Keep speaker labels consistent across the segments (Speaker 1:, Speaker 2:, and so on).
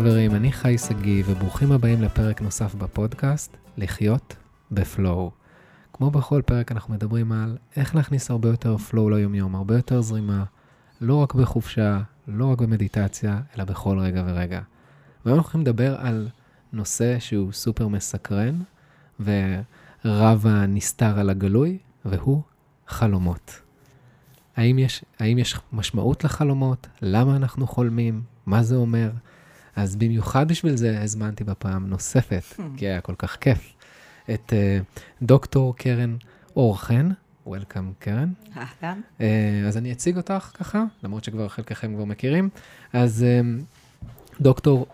Speaker 1: חברים, אני חי שגיא, וברוכים הבאים לפרק נוסף בפודקאסט, לחיות בפלואו. כמו בכל פרק אנחנו מדברים על איך להכניס הרבה יותר פלואו ליומיום, הרבה יותר זרימה, לא רק בחופשה, לא רק במדיטציה, אלא בכל רגע ורגע. והיום אנחנו הולכים לדבר על נושא שהוא סופר מסקרן, ורב הנסתר על הגלוי, והוא חלומות. האם יש, האם יש משמעות לחלומות? למה אנחנו חולמים? מה זה אומר? אז במיוחד בשביל זה הזמנתי בפעם נוספת, כי היה כל כך כיף, את uh, דוקטור קרן אורחן. Welcome, קרן.
Speaker 2: אהלן.
Speaker 1: Uh, אז אני אציג אותך ככה, למרות שכבר חלקכם כבר מכירים. אז uh, דוקטור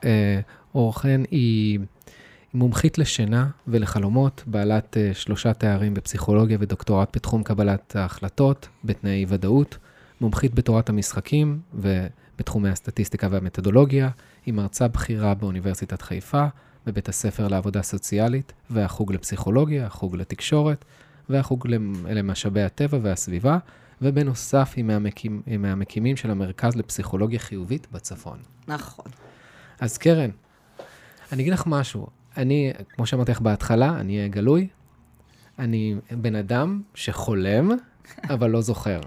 Speaker 1: אורחן היא מומחית לשינה ולחלומות, בעלת שלושה תארים בפסיכולוגיה ודוקטורט בתחום קבלת ההחלטות בתנאי ודאות, מומחית בתורת המשחקים ובתחומי הסטטיסטיקה והמתודולוגיה, היא מרצה בכירה באוניברסיטת חיפה, בבית הספר לעבודה סוציאלית והחוג לפסיכולוגיה, החוג לתקשורת והחוג למשאבי הטבע והסביבה, ובנוסף היא, מהמקים, היא מהמקימים של המרכז לפסיכולוגיה חיובית בצפון.
Speaker 2: נכון.
Speaker 1: אז קרן, אני אגיד לך משהו. אני, כמו שאמרתי לך בהתחלה, אני אהיה גלוי. אני בן אדם שחולם, אבל לא זוכר.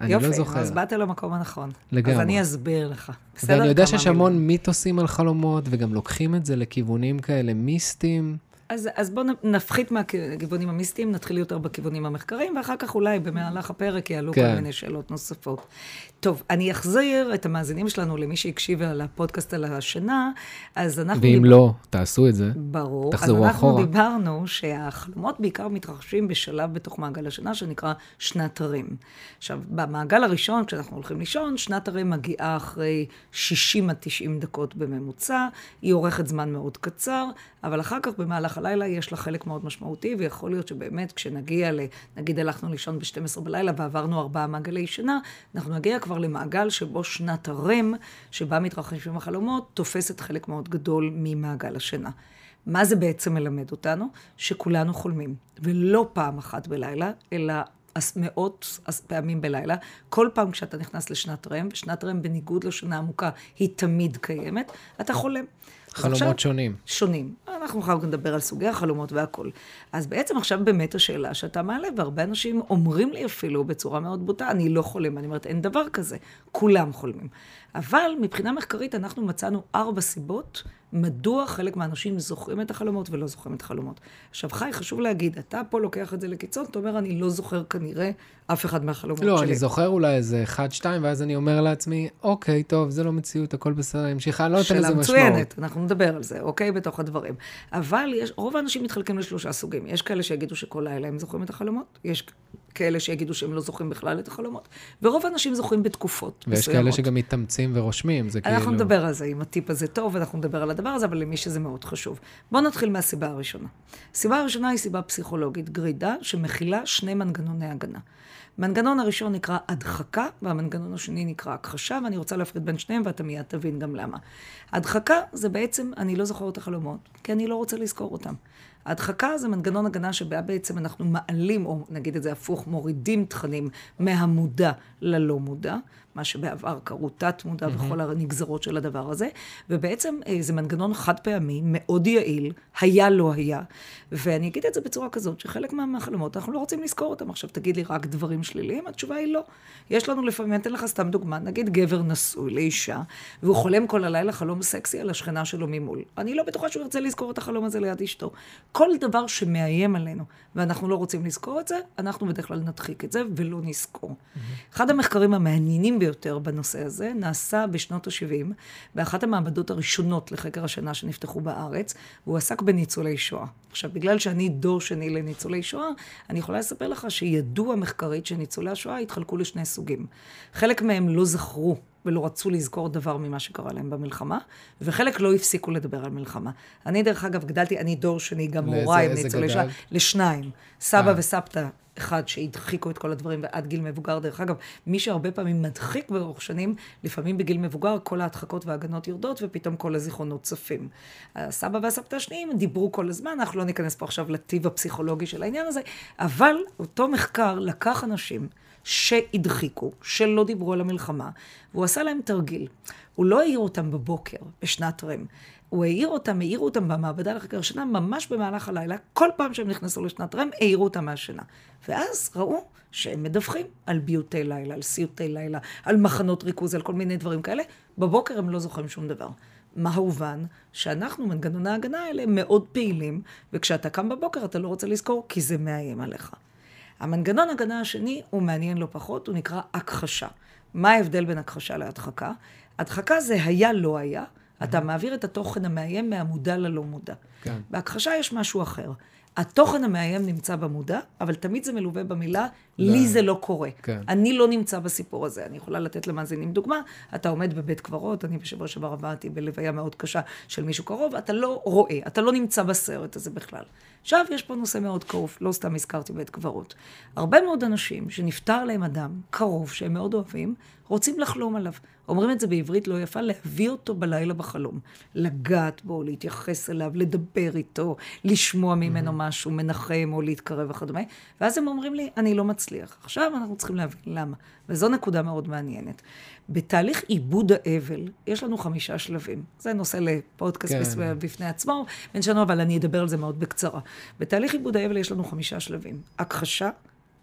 Speaker 1: אני
Speaker 2: יופי,
Speaker 1: לא זוכר.
Speaker 2: יופי, אז באת למקום הנכון.
Speaker 1: לגמרי.
Speaker 2: אז אני אסביר לך. בסדר?
Speaker 1: ואני יודע שיש המון. מיתוסים על חלומות, וגם לוקחים את זה לכיוונים כאלה מיסטיים.
Speaker 2: אז, אז בואו נפחית מהכיוונים המיסטיים, נתחיל יותר בכיוונים המחקריים, ואחר כך אולי במהלך הפרק יעלו
Speaker 1: כן.
Speaker 2: כל מיני שאלות נוספות. טוב, אני אחזיר את המאזינים שלנו למי שהקשיבה לפודקאסט על השינה, אז אנחנו...
Speaker 1: ואם
Speaker 2: דיבר-
Speaker 1: לא, תעשו את זה.
Speaker 2: ברור.
Speaker 1: תחזרו
Speaker 2: אז אנחנו
Speaker 1: אחורה.
Speaker 2: דיברנו שהחלומות בעיקר מתרחשים בשלב בתוך מעגל השינה שנקרא שנת הרים. עכשיו, במעגל הראשון, כשאנחנו הולכים לישון, שנת הרים מגיעה אחרי 60 עד 90 דקות בממוצע, היא אורכת זמן מאוד קצר, אבל אחר כך במהלך הלילה יש לה חלק מאוד משמעותי, ויכול להיות שבאמת כשנגיע ל... נגיד הלכנו לישון ב-12 בלילה ועברנו ארבעה מעגלי שינה, אנחנו נגיע כבר למעגל שבו שנת הרם, שבה מתרחשים החלומות, תופסת חלק מאוד גדול ממעגל השינה. מה זה בעצם מלמד אותנו? שכולנו חולמים, ולא פעם אחת בלילה, אלא מאות פעמים בלילה. כל פעם כשאתה נכנס לשנת רם, ושנת רם בניגוד לשנה עמוקה, היא תמיד קיימת, אתה חולם.
Speaker 1: חלומות
Speaker 2: עכשיו-
Speaker 1: שונים.
Speaker 2: שונים. אנחנו אחר כך נדבר על סוגי החלומות והכול. אז בעצם עכשיו באמת השאלה שאתה מעלה, והרבה אנשים אומרים לי אפילו בצורה מאוד בוטה, אני לא חולם. אני אומרת, אין דבר כזה, כולם חולמים. אבל מבחינה מחקרית אנחנו מצאנו ארבע סיבות מדוע חלק מהאנשים זוכרים את החלומות ולא זוכרים את החלומות. עכשיו, חי, חשוב להגיד, אתה פה לוקח את זה לקיצון, אתה אומר, אני לא זוכר כנראה אף אחד מהחלומות
Speaker 1: לא,
Speaker 2: שלי.
Speaker 1: אני זוכר אולי איזה אחד, שתיים, ואז אני אומר לעצמי, אוקיי, טוב, זה לא מציאות, הכל בסדר, אני אמשיך, אני לא נותן לזה
Speaker 2: שאלה
Speaker 1: משמעות.
Speaker 2: מצוינת, אנחנו נדבר על זה, אוקיי? בתוך הדברים. אבל יש, רוב האנשים מתחלקים לשלושה סוגים. יש כאלה שיגידו שכל לילה הם זוכרים את החלומות, יש כאלה שיגידו שהם לא זוכרים בכלל את החלומות, ורוב האנשים זוכרים בתקופות
Speaker 1: ויש
Speaker 2: מסוימות.
Speaker 1: כאלה שגם מתאמצים ורושמים, זה כאילו...
Speaker 2: אנחנו נדבר על זה, אם הטיפ הזה טוב, אנחנו נדבר על הדבר הזה, אבל למי שזה מאוד חשוב. בואו נתחיל מהסיבה הראשונה. הסיבה הראשונה היא סיבה פסיכולוגית גרידה, שמכילה שני מנגנוני הגנה. המנגנון הראשון נקרא הדחקה, והמנגנון השני נקרא הכחשה, ואני רוצה להפריד בין שניהם, ואתה מיד תבין גם למה. הדחקה זה בעצם, אני לא זוכר את החלומות, כי אני לא רוצה לזכור אותם. ההדחקה זה מנגנון הגנה שבה בעצם אנחנו מעלים, או נגיד את זה הפוך, מורידים תכנים מהמודע ללא מודע, מה שבעבר קראו תת-מודע וכל הנגזרות של הדבר הזה, ובעצם אה, זה מנגנון חד פעמי, מאוד יעיל, היה לא היה, ואני אגיד את זה בצורה כזאת, שחלק מה- מהחלומות אנחנו לא רוצים לזכור אותם. עכשיו תגיד לי רק דברים שליליים, התשובה היא לא. יש לנו לפעמים, אני אתן לך סתם דוגמה, נגיד גבר נשוי לאישה, והוא חולם כל הלילה חלום סקסי על השכנה שלו ממול. אני לא בטוחה שהוא ירצה לזכור את החלום הזה ליד אשתו. כל דבר שמאיים עלינו, ואנחנו לא רוצים לזכור את זה, אנחנו בדרך כלל נדחיק את זה ולא נזכור. אחד המחקרים המעניינים ביותר בנושא הזה נעשה בשנות ה-70, באחת המעבדות הראשונות לחקר השינה שנפתחו בארץ, והוא עסק בניצולי שואה. עכשיו, בגלל שאני דור שני לניצולי שואה, אני יכולה לספר לך שידוע מחקרית שניצולי השואה התחלקו לשני סוגים. חלק מהם לא זכרו ולא רצו לזכור דבר ממה שקרה להם במלחמה, וחלק לא הפסיקו לדבר על מלחמה. אני, דרך אגב, גדלתי, אני דור שני, גם הוריי ניצולי שואה? לשניים. סבא
Speaker 1: אה.
Speaker 2: וסבתא אחד שהדחיקו את כל הדברים ועד גיל מבוגר. דרך אגב, מי שהרבה פעמים מדחיק באורך שנים, לפעמים בגיל מבוגר כל ההדחקות וההגנות יורדות ופתאום כל הזיכרונות צפים. הסבא והסבתא השניים דיברו כל הזמן, אנחנו לא ניכנס פה עכשיו לטיב הפסיכולוגי של העניין הזה, אבל אותו מחקר לקח אנשים שהדחיקו, שלא דיברו על המלחמה, והוא עשה להם תרגיל. הוא לא העיר אותם בבוקר, בשנת רם. הוא העיר אותם, העירו אותם במעבדה לחקר שינה, ממש במהלך הלילה, כל פעם שהם נכנסו לשנת רם, העירו אותם מהשינה. ואז ראו שהם מדווחים על ביוטי לילה, על סיוטי לילה, על מחנות ריכוז, על כל מיני דברים כאלה. בבוקר הם לא זוכרים שום דבר. מה הובן? שאנחנו, מנגנוני ההגנה האלה, מאוד פעילים, וכשאתה קם בבוקר אתה לא רוצה לזכור, כי זה מאיים עליך. המנגנון הגנה השני הוא מעניין לא פחות, הוא נקרא הכחשה. מה ההבדל בין הכחשה להדחקה? הדחקה זה היה לא היה, אתה מעביר את התוכן המאיים מהמודע ללא מודע.
Speaker 1: כן.
Speaker 2: בהכחשה יש משהו אחר. התוכן המאיים נמצא במודע, אבל תמיד זה מלווה במילה, לי זה לא קורה.
Speaker 1: כן.
Speaker 2: אני לא נמצא בסיפור הזה. אני יכולה לתת למאזינים דוגמה, אתה עומד בבית קברות, אני בשבוע שעבר עברתי בלוויה מאוד קשה של מישהו קרוב, אתה לא רואה, אתה לא נמצא בסרט הזה בכלל. עכשיו, יש פה נושא מאוד כאוב, לא סתם הזכרתי בית קברות. הרבה מאוד אנשים שנפטר להם אדם קרוב, שהם מאוד אוהבים, רוצים לחלום עליו. אומרים את זה בעברית לא יפה, להביא אותו בלילה בחלום. לגעת בו, להתייחס אליו, לדבר איתו, לשמוע ממנו משהו, מנחם או להתקרב וכדומה. ואז הם אומרים לי, אני לא מצליח. עכשיו אנחנו צריכים להבין למה. וזו נקודה מאוד מעניינת. בתהליך עיבוד האבל, יש לנו חמישה שלבים. זה נושא לפודקאסט
Speaker 1: כן.
Speaker 2: בפני עצמו, אין שלנו, אבל אני אדבר על זה מאוד בקצרה. בתהליך עיבוד האבל יש לנו חמישה שלבים. הכחשה,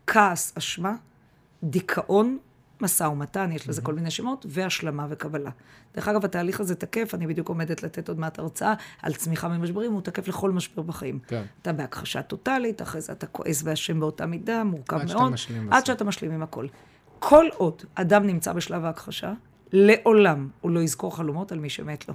Speaker 2: כעס, אשמה, דיכאון, משא ומתן, יש לזה כל מיני שמות, והשלמה וקבלה. דרך אגב, התהליך הזה תקף, אני בדיוק עומדת לתת עוד מעט הרצאה על צמיחה ממשברים, הוא תקף לכל משבר בחיים.
Speaker 1: כן.
Speaker 2: אתה בהכחשה טוטאלית, אחרי זה אתה כועס ואשם באותה מידה, מורכב
Speaker 1: עד שאתה
Speaker 2: מאוד.
Speaker 1: משלים
Speaker 2: עד
Speaker 1: בסוף.
Speaker 2: שאתה משלים עם הכל. כל עוד אדם נמצא בשלב ההכחשה, לעולם הוא לא יזכור חלומות על מי שמת לו.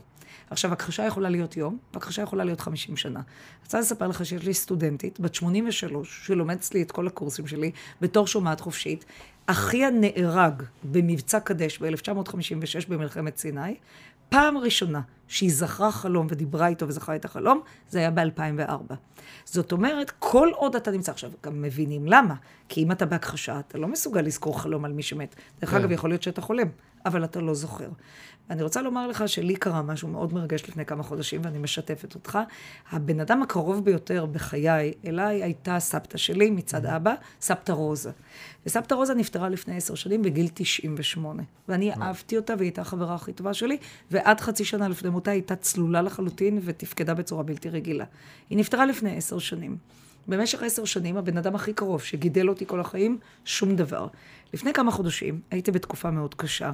Speaker 2: עכשיו, הכחשה יכולה להיות יום, והכחשה יכולה להיות 50 שנה. אני רוצה לספר לך שיש לי סטודנטית, בת 83, שלומדת אצלי את כל הקורסים שלי, בתור שומעת חופשית. אחיה נהרג במבצע קדש ב-1956 במלחמת סיני. פעם ראשונה שהיא זכרה חלום ודיברה איתו וזכרה את החלום, זה היה ב-2004. זאת אומרת, כל עוד אתה נמצא עכשיו, גם מבינים למה. כי אם אתה בהכחשה, אתה לא מסוגל לזכור חלום על מי שמת. דרך
Speaker 1: כן.
Speaker 2: אגב, יכול להיות שאתה חולם, אבל אתה לא זוכר. אני רוצה לומר לך שלי קרה משהו מאוד מרגש לפני כמה חודשים, ואני משתפת אותך. הבן אדם הקרוב ביותר בחיי אליי הייתה סבתא שלי מצד אבא, סבתא רוזה. וסבתא רוזה נפטרה לפני עשר שנים בגיל 98. ואני אהבתי אותה, והיא הייתה החברה הכי טובה שלי, ועד חצי שנה לפני מותה היא הייתה צלולה לחלוטין ותפקדה בצורה בלתי רגילה. היא נפטרה לפני עשר שנים. במשך עשר שנים, הבן אדם הכי קרוב שגידל אותי כל החיים, שום דבר. לפני כמה חודשים, הייתי בתקופה מאוד קשה.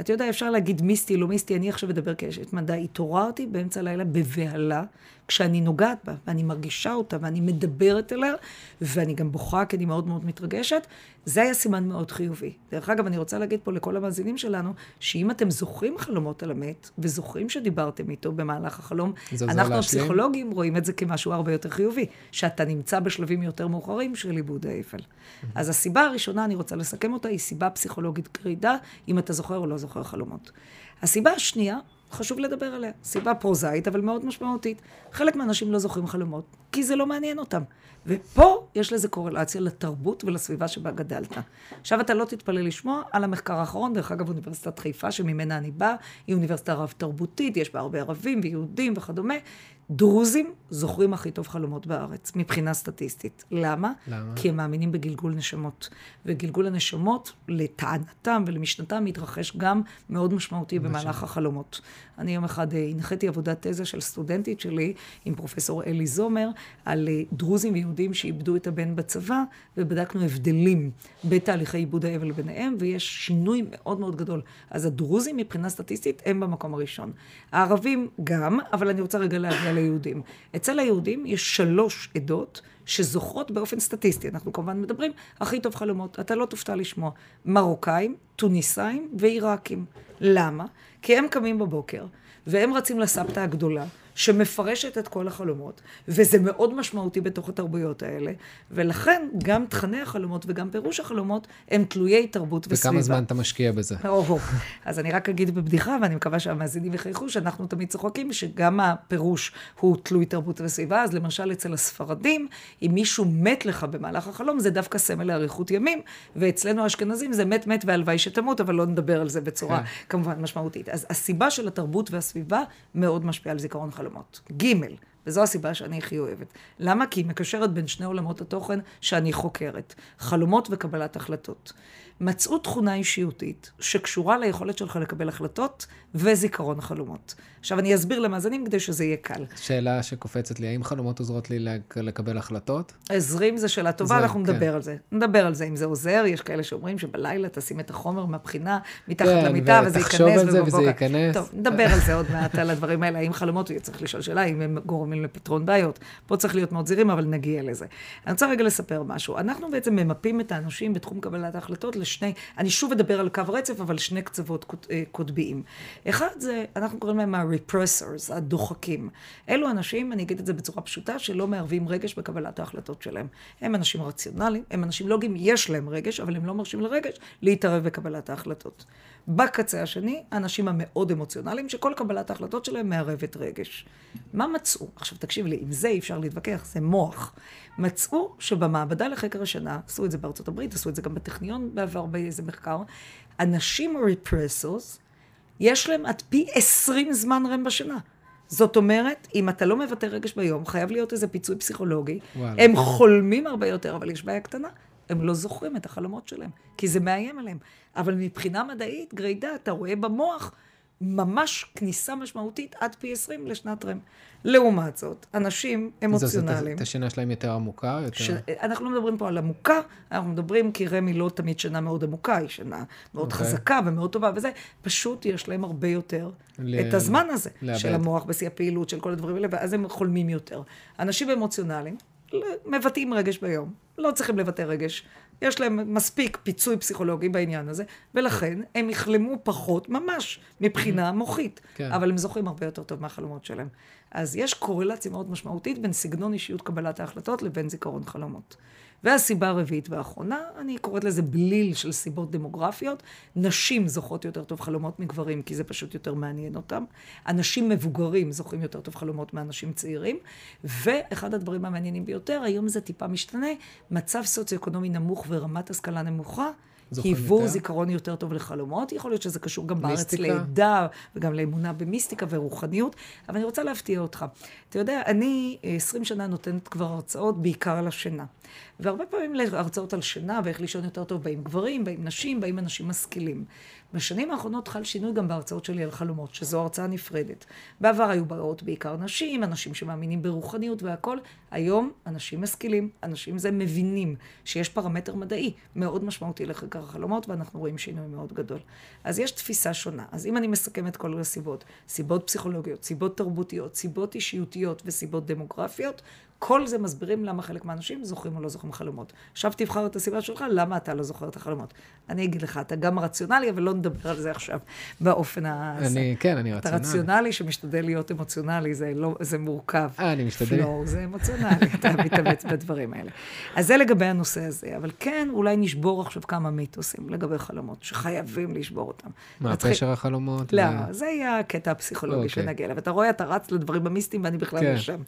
Speaker 2: אתה יודע, אפשר להגיד מיסטי, לא מיסטי, אני עכשיו אדבר כאשת מדע. התעוררתי באמצע הלילה בבהלה, כשאני נוגעת בה, ואני מרגישה אותה, ואני מדברת אליה, ואני גם בוכה, כי אני מאוד מאוד מתרגשת. זה היה סימן מאוד חיובי. דרך אגב, אני רוצה להגיד פה לכל המאזינים שלנו, שאם אתם זוכרים חלומות על המת, וזוכרים שדיברתם איתו במהלך החלום, אנחנו? הפסיכולוגים רואים את זה כמשהו הרבה יותר חיובי, שאתה נמצא בשלבים יותר מאוחרים של עיבוד האבל. אז הסיבה הראשונה, אני רוצה לסכם אותה, היא סיבה פסיכולוגית גרידה, אם אתה זוכר או לא זוכר חלומות. הסיבה השנייה, חשוב לדבר עליה, סיבה פרוזאית, אבל מאוד משמעותית. חלק מהאנשים לא זוכרים חלומות, כי זה לא מעניין אותם. ופה יש לזה קורלציה לתרבות ולסביבה שבה גדלת. עכשיו אתה לא תתפלא לשמוע על המחקר האחרון, דרך אגב, אוניברסיטת חיפה, שממנה אני באה, היא אוניברסיטה רב-תרבותית, יש בה הרבה ערבים ויהודים וכדומה. דרוזים זוכרים הכי טוב חלומות בארץ, מבחינה סטטיסטית. למה?
Speaker 1: למה?
Speaker 2: כי הם מאמינים בגלגול נשמות. וגלגול הנשמות, לטענתם ולמשנתם, מתרחש גם מאוד משמעותי במהלך החלומות. אני יום אחד אה, הנחיתי עבודת תזה של סטודנטית שלי עם פרופסור אלי זומר, על אה, דרוזים ויהודים שאיבדו את הבן בצבא, ובדקנו הבדלים בתהליכי עיבוד האבל ביניהם, ויש שינוי מאוד מאוד גדול. אז הדרוזים מבחינה סטטיסטית הם במקום הראשון. הערבים גם, אבל אני רוצה רגע להגיע ליהודים. אצל היהודים יש שלוש עדות. שזוכרות באופן סטטיסטי, אנחנו כמובן מדברים, הכי טוב חלומות. אתה לא תופתע לשמוע. מרוקאים, טוניסאים ועיראקים. למה? כי הם קמים בבוקר, והם רצים לסבתא הגדולה, שמפרשת את כל החלומות, וזה מאוד משמעותי בתוך התרבויות האלה, ולכן גם תכני החלומות וגם פירוש החלומות הם תלויי תרבות וסביבה.
Speaker 1: וכמה זמן אתה משקיע בזה?
Speaker 2: או-הו. אז אני רק אגיד בבדיחה, ואני מקווה שהמאזינים יחייכו, שאנחנו תמיד צוחקים שגם הפירוש הוא תלוי תרבות וסביבה. אז למשל אצל הספרדים, אם מישהו מת לך במהלך החלום, זה דווקא סמל לאריכות ימים, ואצלנו האשכנזים זה מת מת והלוואי שתמות, אבל לא נדבר על זה בצורה
Speaker 1: כן.
Speaker 2: כמובן משמעותית. אז הסיבה של התרבות והסביבה מאוד משפיעה על זיכרון חלומות. ג' וזו הסיבה שאני הכי אוהבת. למה? כי היא מקשרת בין שני עולמות התוכן שאני חוקרת. חלומות וקבלת החלטות. מצאו תכונה אישיותית שקשורה ליכולת שלך לקבל החלטות וזיכרון החלומות. עכשיו, אני אסביר למאזינים כדי שזה יהיה קל.
Speaker 1: שאלה שקופצת לי, האם חלומות עוזרות לי לקבל החלטות?
Speaker 2: עזרים זו שאלה טובה, אנחנו כן. נדבר על זה. נדבר על זה, אם זה עוזר, יש כאלה שאומרים שבלילה תשים את החומר מהבחינה מתחת כן, למיטה, וזה ייכנס.
Speaker 1: כן, ותחשוב על זה וזה ייכנס.
Speaker 2: טוב, נדבר על זה עוד מעט, על הדברים האלה. האם חלומות, צריך לשאול שאלה, אם הם גורמים לפתרון בעיות. פה צריך להיות מאוד זהירים, אבל נגיע לזה. אני רוצה רגע לספר משהו. אנחנו בעצם ממפים את האנשים בתחום קבלת ההחלטות לשני, אני שוב אדבר על קו רצף, אבל שני קצוות אה, קוטביים. אחד זה, אנחנו קוראים להם ה-repressors, הדוחקים. אלו אנשים, אני אגיד את זה בצורה פשוטה, שלא מערבים רגש בקבלת ההחלטות שלהם. הם אנשים רציונליים, הם אנשים לוגיים, יש להם רגש, אבל הם לא מרשים לרגש להתערב בקבלת ההחלטות. בקצה השני, האנשים המאוד אמוציונליים, שכל קבלת ההחלטות שלהם מערבת רגש. מה מצאו? עכשיו תקשיב לי, עם זה אי אפשר להתווכח, זה מוח. מצאו שבמעבדה לחקר השינה, עשו את זה בארצות הברית, עשו את זה גם בטכניון בעבר באיזה מחקר, אנשים ריפרסורס, יש להם עד פי 20 זמן רם בשינה. זאת אומרת, אם אתה לא מבטא רגש ביום, חייב להיות איזה פיצוי פסיכולוגי. וואלה. הם חולמים הרבה יותר, אבל יש בעיה קטנה. הם לא זוכרים את החלומות שלהם, כי זה מאיים עליהם. אבל מבחינה מדעית, גרידה, אתה רואה במוח ממש כניסה משמעותית עד פי 20 לשנת רם. לעומת זאת, אנשים אמוציונליים...
Speaker 1: זאת השינה שלהם יותר עמוקה? יותר... ש...
Speaker 2: אנחנו לא מדברים פה על עמוקה, אנחנו מדברים כי היא לא תמיד שינה מאוד עמוקה, היא שינה מאוד okay. אוקיי. חזקה ומאוד טובה וזה, פשוט יש להם הרבה יותר ל... את הזמן הזה, לאבד. של המוח בשיא הפעילות, של כל הדברים האלה, ואז הם חולמים יותר. אנשים אמוציונליים מבטאים רגש ביום, לא צריכים לבטא רגש. יש להם מספיק פיצוי פסיכולוגי בעניין הזה, ולכן הם יחלמו פחות ממש מבחינה מוחית. כן. אבל הם זוכרים הרבה יותר טוב מהחלומות שלהם. אז יש קורלציה מאוד משמעותית בין סגנון אישיות קבלת ההחלטות לבין זיכרון חלומות. והסיבה הרביעית והאחרונה, אני קוראת לזה בליל של סיבות דמוגרפיות. נשים זוכות יותר טוב חלומות מגברים, כי זה פשוט יותר מעניין אותם. אנשים מבוגרים זוכים יותר טוב חלומות מאנשים צעירים. ואחד הדברים המעניינים ביותר, היום זה טיפה משתנה, מצב סוציו-אקונומי נמוך ורמת השכלה נמוכה. היוו זיכרון יותר טוב לחלומות. יכול להיות שזה קשור גם בארץ לעדה, וגם לאמונה במיסטיקה ורוחניות, אבל אני רוצה להפתיע אותך. אתה יודע, אני 20 שנה נותנת כבר הרצאות בעיקר על השינה. והרבה פעמים להרצאות על שינה ואיך לישון יותר טוב באים גברים, באים נשים, באים אנשים משכילים. בשנים האחרונות חל שינוי גם בהרצאות שלי על חלומות, שזו הרצאה נפרדת. בעבר היו באות בעיקר נשים, אנשים שמאמינים ברוחניות והכול. היום אנשים משכילים, אנשים זה מבינים שיש פרמטר מדעי מאוד משמעותי לחקר החלומות, ואנחנו רואים שינוי מאוד גדול. אז יש תפיסה שונה. אז אם אני מסכם את כל הסיבות, סיבות פסיכולוגיות, סיבות תרבותיות, סיבות אישיותיות וסיבות דמוגרפיות, כל זה מסבירים למה חלק מהאנשים זוכרים או לא זוכרים חלומות. עכשיו תבחר את הסיבה שלך, למה אתה לא זוכר את החלומות. אני אגיד לך, אתה גם רציונלי, אבל לא נדבר על זה עכשיו באופן ה...
Speaker 1: אני, כן, אני רציונלי.
Speaker 2: אתה רציונלי שמשתדל להיות אמוציונלי, זה, לא, זה מורכב.
Speaker 1: אה, אני משתדל.
Speaker 2: לא, זה אמוציונלי, אתה מתאמץ בדברים האלה. אז זה לגבי הנושא הזה, אבל כן, אולי נשבור עכשיו כמה מיתוסים לגבי חלומות, שחייבים לשבור אותם.
Speaker 1: מה, פשר החלומות?
Speaker 2: לא, ו... זה יהיה הקטע הפסיכולוגי אוקיי. שנגיע אליו. אתה רואה, אתה רץ לדברים המיסטיים ואני בכלל כן. לא שם.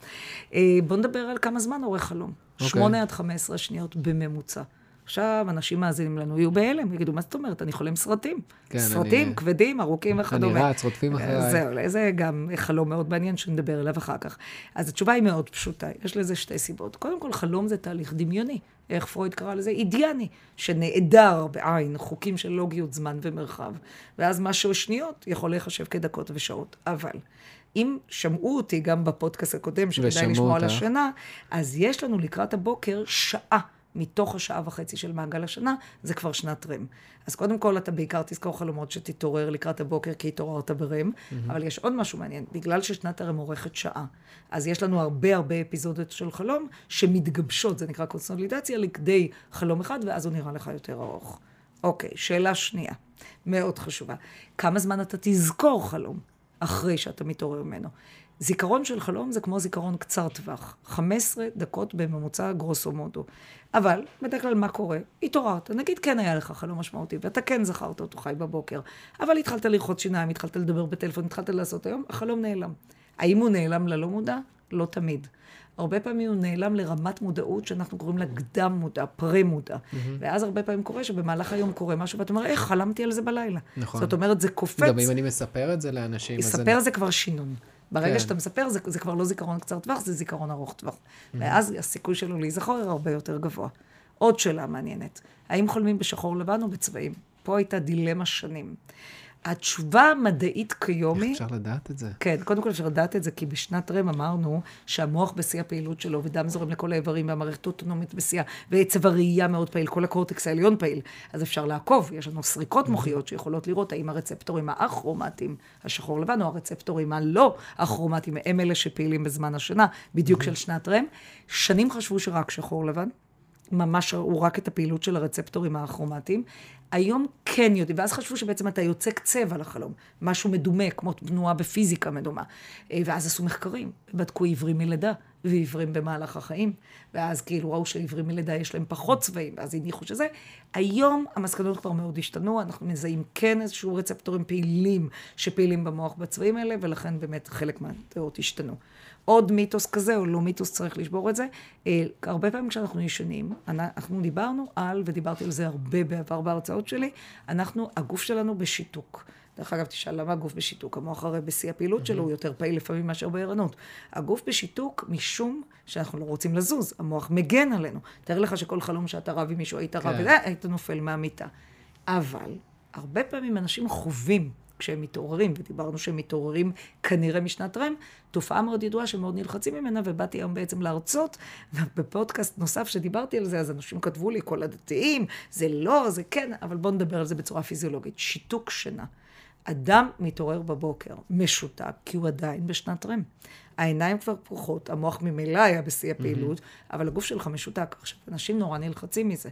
Speaker 2: אה, בוא נדבר על כמה זמן עורך חלום. אוקיי. שמונה עד חמש עשרה שניות בממוצע. עכשיו, אנשים מאזינים לנו, יהיו בהלם, יגידו, מה זאת אומרת? אני חולם סרטים. כן, סרטים אני... כבדים, ארוכים וכדומה.
Speaker 1: אני רץ, רודפים אחריי.
Speaker 2: זהו, זה גם חלום מאוד מעניין שנדבר עליו אחר כך. אז התשובה היא מאוד פשוטה, יש לזה שתי סיבות. קודם כל, חלום זה תהליך דמיוני. איך פרויד קרא לזה? אידיאני, שנעדר בעין חוקים של לוגיות זמן ומרחב. ואז משהו שניות יכול להיחשב כדקות ושעות. אבל אם שמעו אותי גם בפודקאסט הקודם, שכדאי לשמוע על השנה, אז יש לנו לקראת הבוקר שעה. מתוך השעה וחצי של מעגל השנה, זה כבר שנת רם. אז קודם כל, אתה בעיקר תזכור חלומות שתתעורר לקראת הבוקר, כי התעוררת ברם, mm-hmm. אבל יש עוד משהו מעניין, בגלל ששנת הרם אורכת שעה, אז יש לנו הרבה הרבה אפיזודות של חלום שמתגבשות, זה נקרא קונסולידציה, לכדי חלום אחד, ואז הוא נראה לך יותר ארוך. אוקיי, שאלה שנייה, מאוד חשובה. כמה זמן אתה תזכור חלום? אחרי שאתה מתעורר ממנו. זיכרון של חלום זה כמו זיכרון קצר טווח, 15 דקות בממוצע גרוסו מודו. אבל, בדרך כלל מה קורה? התעוררת, נגיד כן היה לך חלום משמעותי, ואתה כן זכרת אותו חי בבוקר, אבל התחלת לרחוץ שיניים, התחלת לדבר בטלפון, התחלת לעשות היום, החלום נעלם. האם הוא נעלם ללא מודע? לא תמיד. הרבה פעמים הוא נעלם לרמת מודעות שאנחנו קוראים לה קדם מודע, פרה מודע. Mm-hmm. ואז הרבה פעמים קורה שבמהלך היום קורה משהו, ואתה אומר, איך, חלמתי על זה בלילה. נכון. זאת אומרת, זה קופץ.
Speaker 1: גם אם אני מספר את זה לאנשים,
Speaker 2: אז... מספר אני... זה כבר שינון. ברגע כן. שאתה מספר, זה, זה כבר לא זיכרון קצר טווח, זה זיכרון ארוך טווח. Mm-hmm. ואז הסיכוי שלו להיזכור הרבה יותר גבוה. עוד שאלה מעניינת, האם חולמים בשחור לבן או בצבעים? פה הייתה דילמה שנים. התשובה המדעית כיום היא...
Speaker 1: איך אפשר לדעת את זה?
Speaker 2: כן, קודם כל אפשר לדעת את זה, כי בשנת רם אמרנו שהמוח בשיא הפעילות שלו, ודם זורם לכל האיברים, והמערכת האוטונומית בשיאה, ועצב הראייה מאוד פעיל, כל הקורטקס העליון פעיל. אז אפשר לעקוב, יש לנו סריקות מוחיות שיכולות לראות האם הרצפטורים האכרומטיים, השחור לבן, או הרצפטורים הלא אכרומטיים, הם אלה שפעילים בזמן השנה, בדיוק של שנת רם. שנים חשבו שרק שחור לבן. ממש ראו רק את הפעילות של הרצפטורים האכרומטיים. היום כן יודעים, ואז חשבו שבעצם אתה יוצק צבע לחלום, משהו מדומה, כמו תנועה בפיזיקה מדומה. אה, ואז עשו מחקרים, בדקו עיוורים מלידה ועיוורים במהלך החיים, ואז כאילו ראו שעיוורים מלידה יש להם פחות צבעים, ואז הניחו שזה. היום המסקנות כבר מאוד השתנו, אנחנו מזהים כן איזשהו רצפטורים פעילים שפעילים במוח בצבעים האלה, ולכן באמת חלק מהדעות השתנו. עוד מיתוס כזה, או לא מיתוס, צריך לשבור את זה. אה, הרבה פעמים כשאנחנו ישנים, אנחנו דיברנו על, ודיברתי על זה הרבה בעבר בהרצאות שלי, אנחנו, הגוף שלנו בשיתוק. דרך אגב, תשאל למה הגוף בשיתוק? המוח הרי בשיא הפעילות שלו הוא יותר פעיל לפעמים מאשר בערנות. הגוף בשיתוק משום שאנחנו לא רוצים לזוז, המוח מגן עלינו. תאר לך שכל חלום שאתה רב עם מישהו, היית רב, כן. היית נופל מהמיטה. אבל, הרבה פעמים אנשים חווים כשהם מתעוררים, ודיברנו שהם מתעוררים כנראה משנת רם, תופעה מאוד ידועה שמאוד נלחצים ממנה, ובאתי היום בעצם להרצות, ובפודקאסט נוסף שדיברתי על זה, אז אנשים כתבו לי, כל הדתיים, זה לא, זה כן, אבל בואו נדבר על זה בצורה פיזיולוגית. שיתוק שינה. אדם מתעורר בבוקר, משותק, כי הוא עדיין בשנת רם. העיניים כבר פקוחות, המוח ממילא היה בשיא הפעילות, mm-hmm. אבל הגוף שלך משותק. עכשיו, אנשים נורא נלחצים מזה.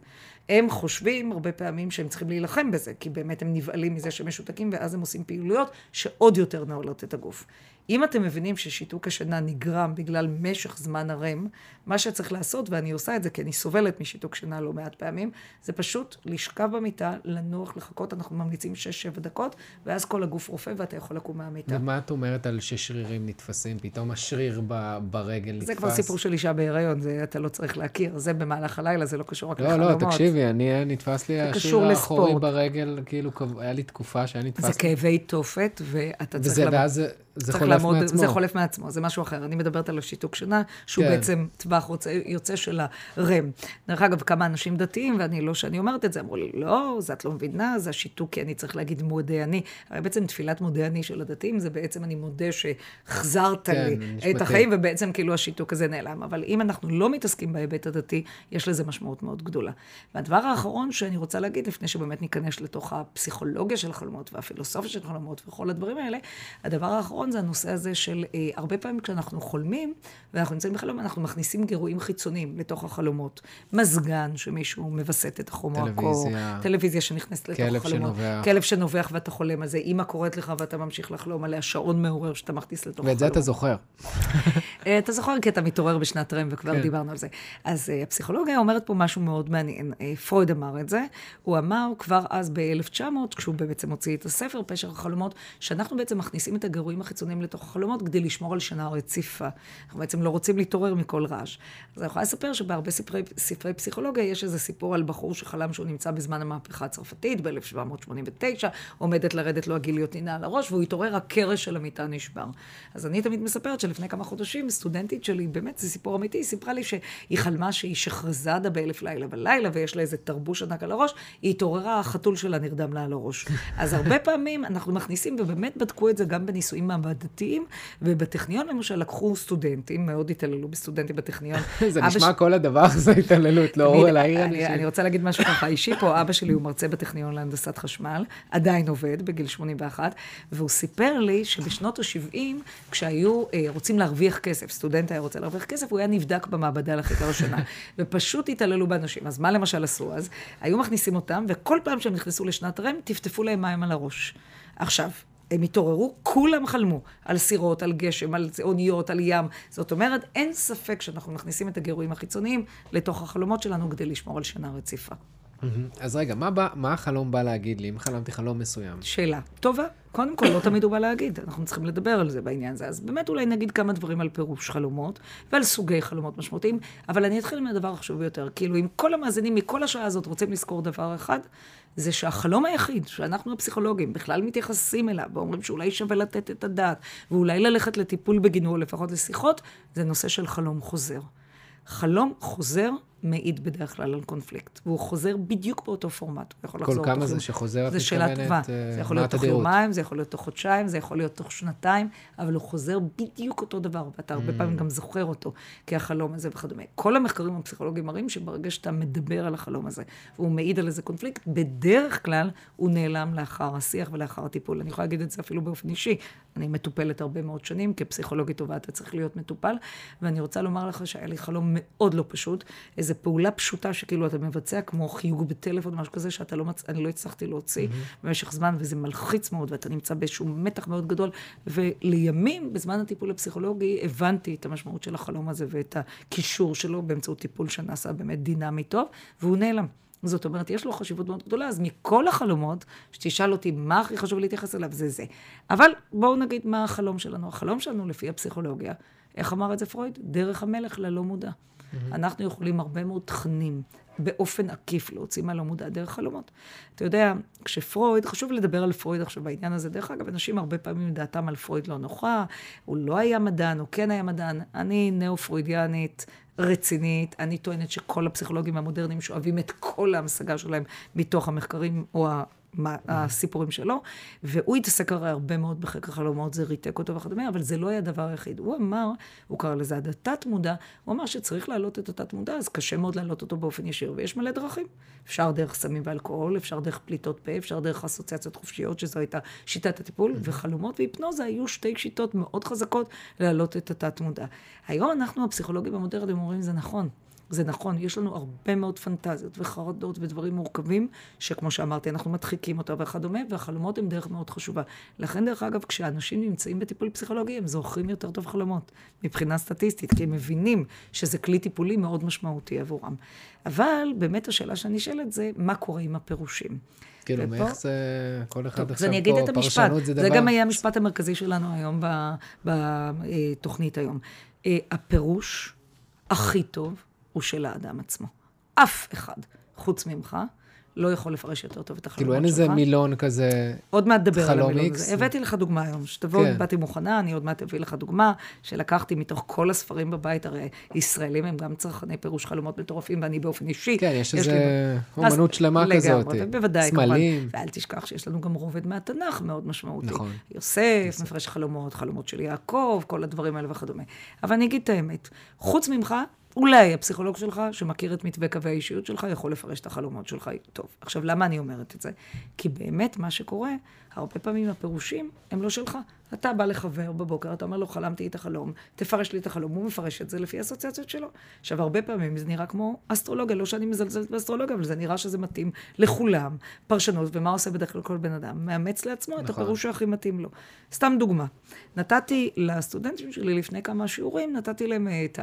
Speaker 2: הם חושבים הרבה פעמים שהם צריכים להילחם בזה, כי באמת הם נבהלים מזה שהם משותקים, ואז הם עושים פעילויות שעוד יותר נעולות את הגוף. אם אתם מבינים ששיתוק השינה נגרם בגלל משך זמן הרם, מה שצריך לעשות, ואני עושה את זה כי אני סובלת משיתוק שינה לא מעט פעמים, זה פשוט לשכב במיטה, לנוח, לחכות, אנחנו ממליצים 6-7 דקות, ואז כל הגוף רופא ואתה יכול לקום מהמיטה.
Speaker 1: ומה את אומרת על ששרירים נתפסים? פתאום השריר ב, ברגל נתפס?
Speaker 2: זה כבר סיפור של אישה בהיריון, זה אתה לא צריך להכיר. זה במהלך הלילה, זה לא קשור רק לחלומות.
Speaker 1: לא, לא, תקשיבי, אני, נתפס לי השריר האחורי ברגל, כאילו, היה לי תקופה שהיה נתפס...
Speaker 2: זה כאבי תופת, ואתה צריך...
Speaker 1: וזה, ואז זה חולף לעמוד, מעצמו.
Speaker 2: זה חולף מעצמו, זה משהו אחר. אני מדברת על השיתוק שינה, שהוא כן. בעצם טווח יוצא של הרם. דרך אגב, כמה אנשים דתיים, ואני לא שאני אומרת את זה, אמרו לי, לא, זה את לא מבינה, זה השיתוק, כי אני צריך להגיד מודה אני. הרי בעצם תפילת מודה אני של הדתיים, זה בעצם אני מודה שהחזרת כן, לי נשמתי. את החיים, ובעצם כאילו השיתוק הזה נעלם. אבל אם אנחנו לא מתעסקים בהיבט הדתי, יש לזה משמעות מאוד גדולה. והדבר האחרון שאני רוצה להגיד, לפני שבאמת ניכנס לתוך הפסיכולוגיה של החלומות והפילוסופיה של החלומות וכל הדברים האלה, הדבר האחרון זה הנושא הזה של אה, הרבה פעמים כשאנחנו חולמים, ואנחנו נמצאים בחלום, אנחנו מכניסים גירויים חיצוניים לתוך החלומות. מזגן שמישהו מווסת את החום או הקור, טלוויזיה שנכנסת לתוך
Speaker 1: כלב
Speaker 2: החלומות.
Speaker 1: שנובח.
Speaker 2: כלב שנובח ואתה חולם על זה, אימא קוראת לך ואתה ממשיך לחלום עליה, שעון מעורר שאתה מכניס לתוך החלומות.
Speaker 1: ואת זה אתה זוכר.
Speaker 2: אה, אתה זוכר כי אתה מתעורר בשנת רם וכבר כן. דיברנו על זה. אז uh, הפסיכולוגיה אומרת פה משהו מאוד מעניין. Uh, פרויד אמר את זה, הוא אמר כבר אז ב-1900, כשהוא בעצם הוציא את הספר, פשר החלומות, שאנחנו בעצם מכניסים את הגירויים החיצוניים לתוך החלומות כדי לשמור על שינה רציפה. אנחנו בעצם לא רוצים להתעורר מכל רעש. אז אני יכולה לספר שבהרבה ספרי, ספרי פסיכולוגיה יש איזה סיפור על בחור שחלם שהוא נמצא בזמן המהפכה הצרפתית ב-1789, עומדת לרדת לו הגיליוטינה על הראש, והוא התעורר, הקרש של המיטה נשבר. אז אני תמיד מספרת שלפני כמה חודשים, סטודנטית שלי, באמת, זה סיפור אמיתי, היא סיפרה לי שהיא חלמה שהיא שחרזדה באלף לילה ולילה, ויש לה איזה תרבוש ענק על הראש, היא התעוררה, החתול שלה נרדם לה על הראש. אז הרבה פעמים אנחנו מכניסים, ובאמת בדקו את זה גם בניסויים מעבדתיים, ובטכניון למשל לקחו סטודנטים, מאוד התעללו בסטודנטים בטכניון.
Speaker 1: זה נשמע ש... כל הדבר הזה התעללות, לא אור להעיר
Speaker 2: אנשים. אני רוצה להגיד משהו ככה אישי פה, אבא שלי הוא מרצה בטכניון להנדסת חשמל, עדיין עובד, בגיל 81, והוא סיפר לי שבשנות ה-70, כשהיו אה, רוצים להרוויח כסף, סטודנט היה רוצה להרוויח כסף, הוא היה נבדק במעבדה לחקר השנה, ופשוט התעללו באנשים. אז מה למשל עשו אז? היו מכניסים אותם, וכל פעם שהם נכנסו לשנת רם, טפטפו להם מים על הראש. עכשיו, הם התעוררו, כולם חלמו על סירות, על גשם, על אוניות, על ים. זאת אומרת, אין ספק שאנחנו מכניסים את הגירויים החיצוניים לתוך החלומות שלנו כדי לשמור על שינה רציפה.
Speaker 1: אז רגע, מה, בא, מה החלום בא להגיד לי, אם חלמתי חלום מסוים?
Speaker 2: שאלה טובה. קודם כל, לא תמיד הוא בא להגיד, אנחנו צריכים לדבר על זה בעניין הזה. אז באמת אולי נגיד כמה דברים על פירוש חלומות, ועל סוגי חלומות משמעותיים, אבל אני אתחיל מהדבר החשוב ביותר. כאילו, אם כל המאזינים מכל השעה הזאת רוצים לזכור דבר אחד, זה שהחלום היחיד שאנחנו הפסיכולוגים בכלל מתייחסים אליו, ואומרים שאולי שווה לתת את הדעת, ואולי ללכת לטיפול בגינו, או לפחות לשיחות, זה נושא של חלום חוזר. חלום חוזר מעיד בדרך כלל על קונפליקט, והוא חוזר בדיוק באותו פורמט. הוא יכול
Speaker 1: כל
Speaker 2: לחזור
Speaker 1: כמה
Speaker 2: תוך
Speaker 1: זה. שחוזר, את
Speaker 2: זה שאלה
Speaker 1: מתכוונת,
Speaker 2: טובה. זה יכול להיות תוך? יומיים, זה יכול להיות תוך חודשיים, זה יכול להיות תוך שנתיים, אבל הוא חוזר בדיוק אותו דבר, ואתה הרבה
Speaker 1: Mm.
Speaker 2: פעמים גם זוכר אותו כהחלום הזה וכדומה. כל המחקרים הפסיכולוגיים מראים שברגע שאתה מדבר על החלום הזה, והוא מעיד על איזה קונפליקט, בדרך כלל הוא נעלם לאחר השיח ולאחר הטיפול. אני יכולה להגיד את זה אפילו באופן אישי. אני מטופלת הרבה מאוד שנים, כפסיכולוגית טובה אתה צריך להיות מטופל, ואני רוצה לומר לך שהיה לי חלום מאוד לא פשוט, איזו פעולה פשוטה שכאילו אתה מבצע, כמו חיוג בטלפון, משהו כזה, שאתה לא מצ... אני לא הצלחתי להוציא mm-hmm. במשך זמן, וזה מלחיץ מאוד, ואתה נמצא באיזשהו מתח מאוד גדול, ולימים, בזמן הטיפול הפסיכולוגי, הבנתי את המשמעות של החלום הזה ואת הקישור שלו באמצעות טיפול שנעשה באמת דינמי טוב, והוא נעלם. זאת אומרת, יש לו חשיבות מאוד גדולה, אז מכל החלומות, שתשאל אותי מה הכי חשוב להתייחס אליו, זה זה. אבל בואו נגיד מה החלום שלנו. החלום שלנו, לפי הפסיכולוגיה, איך אמר את זה פרויד? דרך המלך ללא מודע. Mm-hmm. אנחנו יכולים הרבה מאוד תכנים באופן עקיף להוציא מהלא מודע דרך חלומות. אתה יודע, כשפרויד, חשוב לדבר על פרויד עכשיו בעניין הזה, דרך אגב, אנשים הרבה פעמים דעתם על פרויד לא נוחה, הוא לא היה מדען, הוא כן היה מדען. אני נאו-פרוידיאנית, רצינית. אני טוענת שכל הפסיכולוגים המודרניים שואבים את כל ההמשגה שלהם מתוך המחקרים או מה, הסיפורים שלו, והוא התעסק הרי הרבה מאוד בחקר חלומות, זה ריתק אותו וכדומה, אבל זה לא היה הדבר היחיד. הוא אמר, הוא קרא לזה עד התת-מודע, הוא אמר שצריך להעלות את התת-מודע, אז קשה מאוד להעלות אותו באופן ישיר, ויש מלא דרכים. אפשר דרך סמים ואלכוהול, אפשר דרך פליטות פה, אפשר דרך אסוציאציות חופשיות, שזו הייתה שיטת הטיפול, וחלומות והיפנוזה היו שתי שיטות מאוד חזקות להעלות את התת-מודע. היום אנחנו, הפסיכולוגים המודרניים, אומרים, זה נכון. זה נכון, יש לנו הרבה מאוד פנטזיות וחרדות ודברים מורכבים, שכמו שאמרתי, אנחנו מדחיקים אותה וכדומה, והחלומות הם דרך מאוד חשובה. לכן, דרך אגב, כשאנשים נמצאים בטיפול פסיכולוגי, הם זוכרים יותר טוב חלומות, מבחינה סטטיסטית, כי הם מבינים שזה כלי טיפולי מאוד משמעותי עבורם. אבל באמת השאלה שאני שואלת זה, מה קורה עם הפירושים?
Speaker 1: כאילו,
Speaker 2: ופה-
Speaker 1: מאיך זה, כל אחד
Speaker 2: טוב,
Speaker 1: עכשיו פה,
Speaker 2: את המשפט.
Speaker 1: פרשנות זה
Speaker 2: זה
Speaker 1: דבר...
Speaker 2: גם היה המשפט המרכזי שלנו היום בתוכנית היום. אה, הפירוש הכי טוב הוא של האדם עצמו. אף אחד, חוץ ממך, לא יכול לפרש יותר טוב את החלומות
Speaker 1: כאילו,
Speaker 2: שלך.
Speaker 1: אין איזה מילון כזה...
Speaker 2: עוד מעט נדבר על
Speaker 1: חלום
Speaker 2: המילון. הזה. הבאתי לך דוגמה היום, שתבוא,
Speaker 1: כן.
Speaker 2: באתי מוכנה, אני עוד מעט אביא לך דוגמה, שלקחתי מתוך כל הספרים בבית, הרי ישראלים הם גם צרכני פירוש חלומות מטורפים, ואני באופן אישי.
Speaker 1: כן, יש
Speaker 2: לי-
Speaker 1: איזה
Speaker 2: אז
Speaker 1: אומנות שלמה כזאת.
Speaker 2: לגמרי, ובוודאי, כמובן.
Speaker 1: סמלים.
Speaker 2: ואל תשכח שיש לנו גם רובד מהתנ"ך מאוד משמעותי.
Speaker 1: נכון.
Speaker 2: יוסף, מפרש חלומות, חלומות של יעקב, כל הדברים האלה וכדומה. אבל אני אגיד את האמת, חוץ ממך, אולי הפסיכולוג שלך, שמכיר את מתווה קווי האישיות שלך, יכול לפרש את החלומות שלך טוב. עכשיו, למה אני אומרת את זה? כי באמת מה שקורה, הרבה פעמים הפירושים הם לא שלך. אתה בא לחבר בבוקר, אתה אומר לו, חלמתי את החלום, תפרש לי את החלום, הוא מפרש את זה לפי האסוציאציות שלו. עכשיו, הרבה פעמים זה נראה כמו אסטרולוגיה, לא שאני מזלזלת באסטרולוגיה, אבל זה נראה שזה מתאים לכולם. פרשנות, ומה עושה בדרך כלל כל בן אדם? מאמץ לעצמו את
Speaker 1: נכון.
Speaker 2: הפירוש שהכי מתאים לו. סתם דוגמה, נתתי לסטודנטים שלי לפני כמה שיעורים, נתתי להם אה, את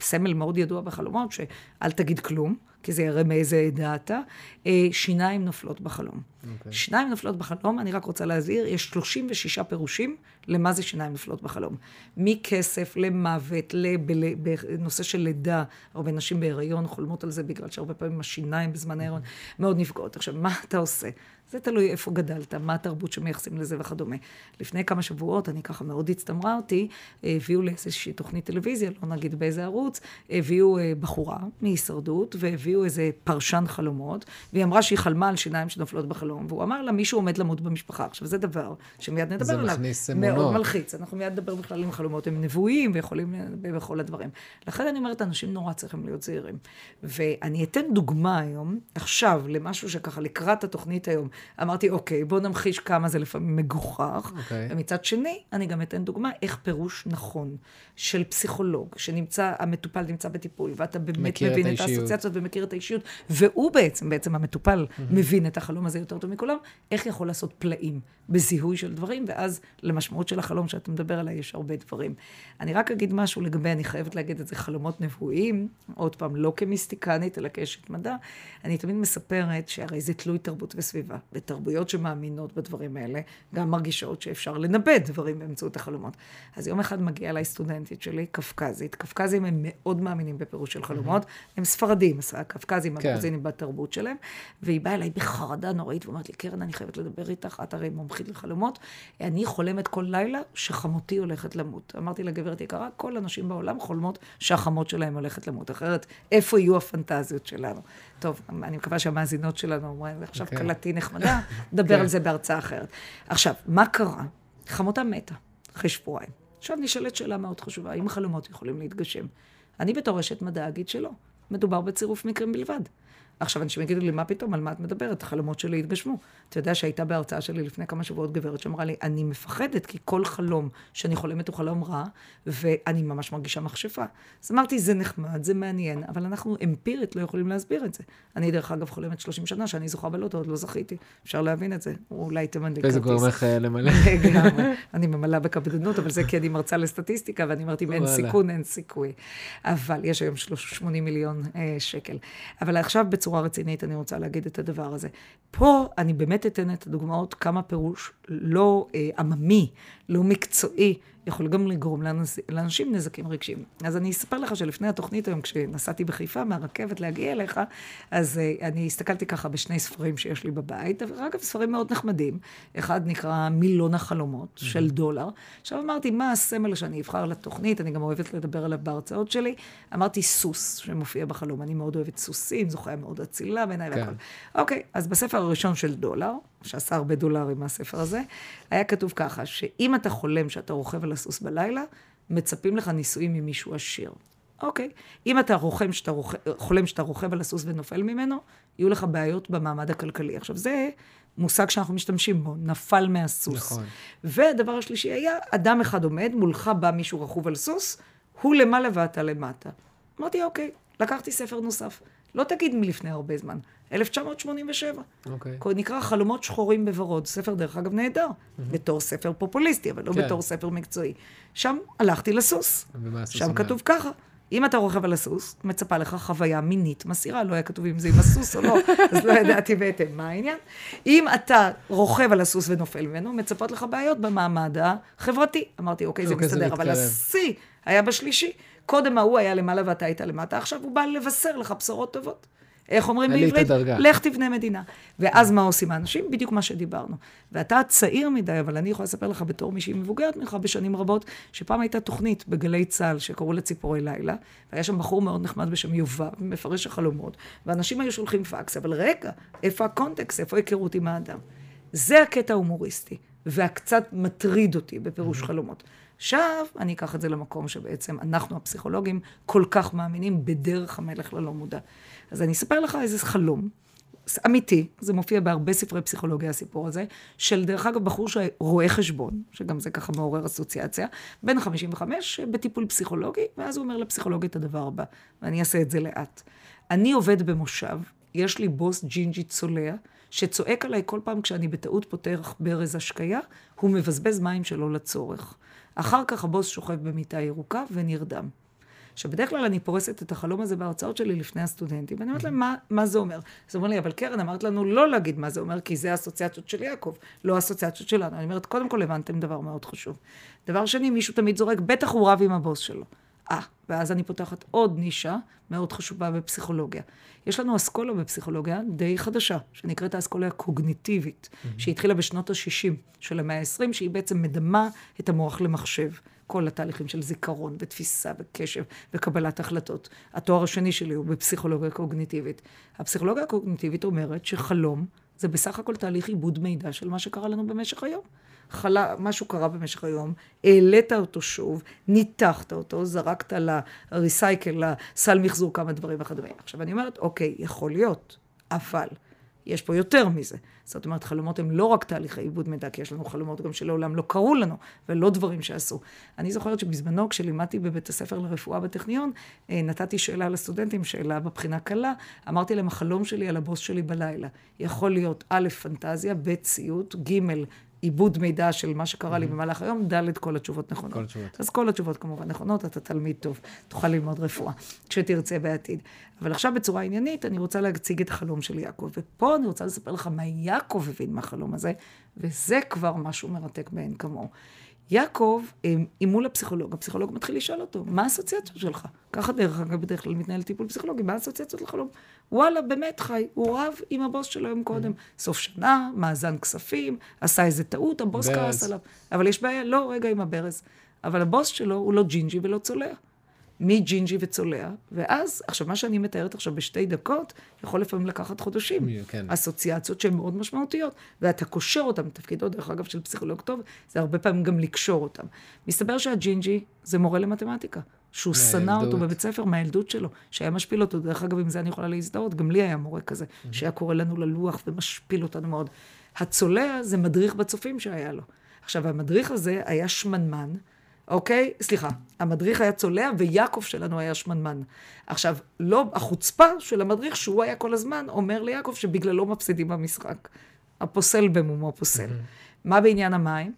Speaker 2: הסמל מאוד ידוע בחלומות, שאל תגיד כלום, כי זה יראה מאיזה עדה אתה, אה, שיניים נופלות בחלום.
Speaker 1: אוקיי.
Speaker 2: שיניים נופלות בחלום, אני רק רוצה להזהיר, יש 36 פירושים למה זה שיניים נופלות בחלום. מכסף למוות, לב- ל- בנושא של לידה, הרבה נשים בהיריון חולמות על זה בגלל שהרבה פעמים השיניים בזמן ההיריון מאוד נפגעות. עכשיו, מה אתה עושה? זה תלוי איפה גדלת, מה התרבות שמייחסים לזה וכדומה. לפני כמה שבועות, אני ככה מאוד הצטמררתי, הביאו לאיזושהי תוכנית טלוויזיה, לא נגיד באיזה ערוץ, הביאו אה, בחורה מהישרדות, והביאו איזה פרשן חלומות, והיא אמרה שהיא חלמה על שיניים שנופלות בחלום, והוא אמר לה, מישהו עומד למות במשפחה. עכשיו, זה דבר שמיד נדבר
Speaker 1: זה
Speaker 2: עליו.
Speaker 1: מכניס
Speaker 2: מאוד
Speaker 1: אמונות.
Speaker 2: מלחיץ. אנחנו מיד נדבר בכלל אם חלומות הם נבואים, ויכולים בכל הדברים. לכן אני אומרת, אנשים נורא צריכים להיות זהירים. ואני אתן דוגמה היום, עכשיו, למשהו שככה לקראת התוכנית היום, אמרתי, אוקיי, בוא נמחיש כמה זה לפעמים מגוחך.
Speaker 1: אוקיי.
Speaker 2: ומצד שני, אני גם אתן דוגמה איך פירוש נכון של פסיכולוג, שנמצא, המטופל נמצא בטיפול, ואתה באמת
Speaker 1: את
Speaker 2: מבין את
Speaker 1: האישיות.
Speaker 2: האסוציאציות ומכיר את האישיות, והוא בעצם, בעצם המטופל, מבין את החלום הזה יותר טוב מכולם, איך יכול לעשות פלאים בזיהוי של דברים, ואז למשמעות של החלום שאתה מדבר עליה יש הרבה דברים. אני רק אגיד משהו לגבי, אני חייבת להגיד את זה, חלומות נבואיים, עוד פעם, לא כמיסטיקנית, אלא כאשת מדע. אני תמיד מספרת שהרי זה תלוי תרבות וסביבה. ותרבויות שמאמינות בדברים האלה, גם מרגישות שאפשר לנבא דברים באמצעות החלומות. אז יום אחד מגיעה אליי סטודנטית שלי, קפקזית. קפקזים הם מאוד מאמינים בפירוש של חלומות. Mm-hmm. הם ספרדים, הקפקזים, כן. הגרוזינים בתרבות שלהם. והיא באה אליי בחרדה נוראית ואומרת לי, קרן, אני חייבת לדבר איתך, את הרי מומחית לחלומות. אני חולמת כל לילה שחמותי הולכת למות. אמרתי לה, גברת יקרה, כל הנשים בעולם חולמות שהחמות שלהם הולכת למות. אחרת, איפה יהיו הפנטזיות שלנו? טוב, אני מקווה שהמאזינות שלנו אומרים, עכשיו okay. קלטי נחמדה, נדבר okay. על זה בהרצאה אחרת. עכשיו, מה קרה? חמותה מתה אחרי שבועיים. עכשיו נשאלת שאלה מאוד חשובה, האם חלומות יכולים להתגשם? אני בתור אשת מדע אגיד שלא. מדובר בצירוף מקרים בלבד. עכשיו, אנשים יגידו לי, מה פתאום, על מה את מדברת? החלומות שלי התגשמו. אתה יודע שהייתה בהרצאה שלי לפני כמה שבועות גברת שאמרה לי, אני מפחדת, כי כל חלום שאני חולמת הוא חלום רע, ואני ממש מרגישה מכשפה. אז אמרתי, זה נחמד, זה מעניין, אבל אנחנו אמפירית לא יכולים להסביר את זה. אני, דרך אגב, חולמת 30 שנה שאני זוכה בלוטו, עוד לא זכיתי. אפשר להבין את זה. אולי תמן לי
Speaker 1: כרטיס. וזה גורם לך למלא.
Speaker 2: לגמרי. אני ממלאה בקפדנות, אבל זה כי אני מרצה לסטטיסטיקה, ואני אמרתי, אם אין סיכון, אין סיכוי. אבל יש היום 80 מיליון אה, שקל. אבל עכשיו, בצורה רצינית, אני רוצה להגיד את הדבר הזה. פה אני באמת אתן את הדוגמאות כמה פירוש לא אה, עממי, לא מקצועי, יכול גם לגרום לאנש, לאנשים נזקים רגשיים. אז אני אספר לך שלפני התוכנית היום, כשנסעתי בחיפה מהרכבת להגיע אליך, אז uh, אני הסתכלתי ככה בשני ספרים שיש לי בבית, אגב, ספרים מאוד נחמדים. אחד נקרא מילון החלומות mm-hmm. של דולר. עכשיו אמרתי, מה הסמל שאני אבחר לתוכנית? אני גם אוהבת לדבר עליו בהרצאות שלי. אמרתי סוס שמופיע בחלום. אני מאוד אוהבת סוסים, זו חיה מאוד אצילה בעיניי כן. והכל. אוקיי, אז בספר הראשון של דולר, שעשה הרבה דולרים מהספר הזה, היה כתוב ככה, שאם אתה חולם שאתה רוכב על הסוס בלילה, מצפים לך נישואים ממישהו עשיר. אוקיי. אם אתה רוכם שאתה רוכ... חולם שאתה רוכב על הסוס ונופל ממנו, יהיו לך בעיות במעמד הכלכלי. עכשיו, זה מושג שאנחנו משתמשים בו, נפל מהסוס. נכון. והדבר השלישי היה, אדם אחד עומד, מולך בא מישהו רכוב על סוס, הוא למעלה ואתה למטה. אמרתי, אוקיי, לקחתי ספר נוסף. לא תגיד מלפני הרבה זמן, 1987. אוקיי. Okay. נקרא חלומות שחורים בוורוד, ספר דרך אגב נהדר, mm-hmm. בתור ספר פופוליסטי, אבל לא כן. בתור ספר מקצועי. שם הלכתי לסוס. שם אומר? כתוב ככה. אם אתה רוכב על הסוס, מצפה לך חוויה מינית מסעירה, לא היה כתוב אם זה עם הסוס או לא, אז לא ידעתי בהתאם מה העניין. אם אתה רוכב על הסוס ונופל ממנו, מצפות לך בעיות במעמד החברתי. אמרתי, אוקיי, זה אוקיי, מסתדר, אבל השיא היה בשלישי. קודם ההוא היה למעלה ואתה היית למטה, עכשיו הוא בא לבשר לך בשורות טובות. איך אומרים בעברית? לך תבנה מדינה. ואז מה עושים האנשים? בדיוק מה שדיברנו. ואתה צעיר מדי, אבל אני יכולה לספר לך בתור מישהי מבוגרת ממך בשנים רבות, שפעם הייתה תוכנית בגלי צה"ל שקראו לה ציפורי לילה, והיה שם בחור מאוד נחמד בשם יובב, מפרש החלומות, ואנשים היו שולחים פקס, אבל רגע, איפה הקונטקסט? איפה ההיכרות עם האדם? זה הקטע ההומוריסטי, והקצת מטריד אותי בפירוש חלומות. עכשיו, אני אקח את זה למקום שבעצם אנחנו הפסיכולוגים כל כך מאמינים בדרך המלך ללא מודע. אז אני אספר לך איזה חלום. אמיתי, זה מופיע בהרבה ספרי פסיכולוגיה, הסיפור הזה, של דרך אגב בחור שרואה חשבון, שגם זה ככה מעורר אסוציאציה, בן 55, בטיפול פסיכולוגי, ואז הוא אומר לפסיכולוגי את הדבר הבא, ואני אעשה את זה לאט. אני עובד במושב, יש לי בוס ג'ינג'י צולע, שצועק עליי כל פעם כשאני בטעות פותח ברז השקיה, הוא מבזבז מים שלא לצורך. אחר כך הבוס שוכב במיטה ירוקה ונרדם. עכשיו, בדרך כלל אני פורסת את החלום הזה בהרצאות שלי לפני הסטודנטים, ואני אומרת להם, מה, מה זה אומר? אז אומרים לי, אבל קרן, אמרת לנו לא להגיד מה זה אומר, כי זה האסוציאציות של יעקב, לא האסוציאציות שלנו. אני אומרת, קודם כל הבנתם דבר מאוד חשוב. דבר שני, מישהו תמיד זורק, בטח הוא רב עם הבוס שלו. אה, ואז אני פותחת עוד נישה מאוד חשובה בפסיכולוגיה. יש לנו אסכולה בפסיכולוגיה די חדשה, שנקראת האסכולה הקוגניטיבית, mm-hmm. שהתחילה בשנות ה-60 של המאה ה-20, שהיא בעצם מדמה את המוח למחשב. כל התהליכים של זיכרון ותפיסה וקשב וקבלת החלטות. התואר השני שלי הוא בפסיכולוגיה קוגניטיבית. הפסיכולוגיה הקוגניטיבית אומרת שחלום זה בסך הכל תהליך עיבוד מידע של מה שקרה לנו במשך היום. חלה, משהו קרה במשך היום, העלית אותו שוב, ניתחת אותו, זרקת לריסייקל, לסל מחזור כמה דברים וכדומה. עכשיו אני אומרת, אוקיי, יכול להיות, אבל יש פה יותר מזה. זאת אומרת, חלומות הם לא רק תהליכי עיבוד מידע, כי יש לנו חלומות גם שלעולם לא קרו לנו, ולא דברים שעשו. אני זוכרת שבזמנו, כשלימדתי בבית הספר לרפואה בטכניון, אה, נתתי שאלה לסטודנטים, שאלה בבחינה קלה, אמרתי להם, החלום שלי על הבוס שלי בלילה. יכול להיות א', פנטזיה, ב', ציוט, ג', עיבוד מידע של מה שקרה לי במהלך היום, ד' כל התשובות נכונות.
Speaker 1: כל התשובות.
Speaker 2: אז כל התשובות כמובן נכונות, אתה תלמיד טוב, תוכל ללמוד רפואה, כשתרצה בעתיד. אבל עכשיו בצורה עניינית, אני רוצה להציג את החלום של יעקב. ופה אני רוצה לספר לך מה יעקב הבין מהחלום הזה, וזה כבר משהו מרתק מאין כמוהו. יעקב, אם מול הפסיכולוג, הפסיכולוג מתחיל לשאול אותו, מה האסוציאציות שלך? ככה דרך אגב בדרך כלל מתנהל טיפול פסיכולוגי, מה האסוציאציות לחלום? וואלה, באמת חי, הוא רב עם הבוס שלו יום קודם. סוף שנה, מאזן כספים, עשה איזה טעות, הבוס
Speaker 1: ברוגז.
Speaker 2: כעס עליו. אבל יש בעיה, לא, רגע עם הברוגז. אבל הבוס שלו הוא לא ג'ינג'י ולא צולע. מג'ינג'י וצולע, ואז, עכשיו, מה שאני מתארת עכשיו בשתי דקות, יכול לפעמים לקחת חודשים.
Speaker 1: כן.
Speaker 2: אסוציאציות שהן מאוד משמעותיות, ואתה קושר אותן, תפקידו, דרך אגב, של פסיכולוג טוב, זה הרבה פעמים גם לקשור אותן. מסתבר שהג'ינג'י זה מורה למתמטיקה. שהוא שנא אותו. בבית ספר מהילדות שלו, שהיה משפיל אותו. דרך אגב, עם זה אני יכולה להזדהות, גם לי היה מורה כזה, שהיה קורא לנו ללוח ומשפיל אותנו מאוד. הצולע זה מדריך בצופים שהיה לו. עכשיו, המדריך הזה היה שמנמן, אוקיי? סליחה, המדריך היה צולע ויעקב שלנו היה שמנמן. עכשיו, לא, החוצפה של המדריך, שהוא היה כל הזמן, אומר ליעקב שבגללו מפסידים במשחק. הפוסל במומו פוסל. מה בעניין המים?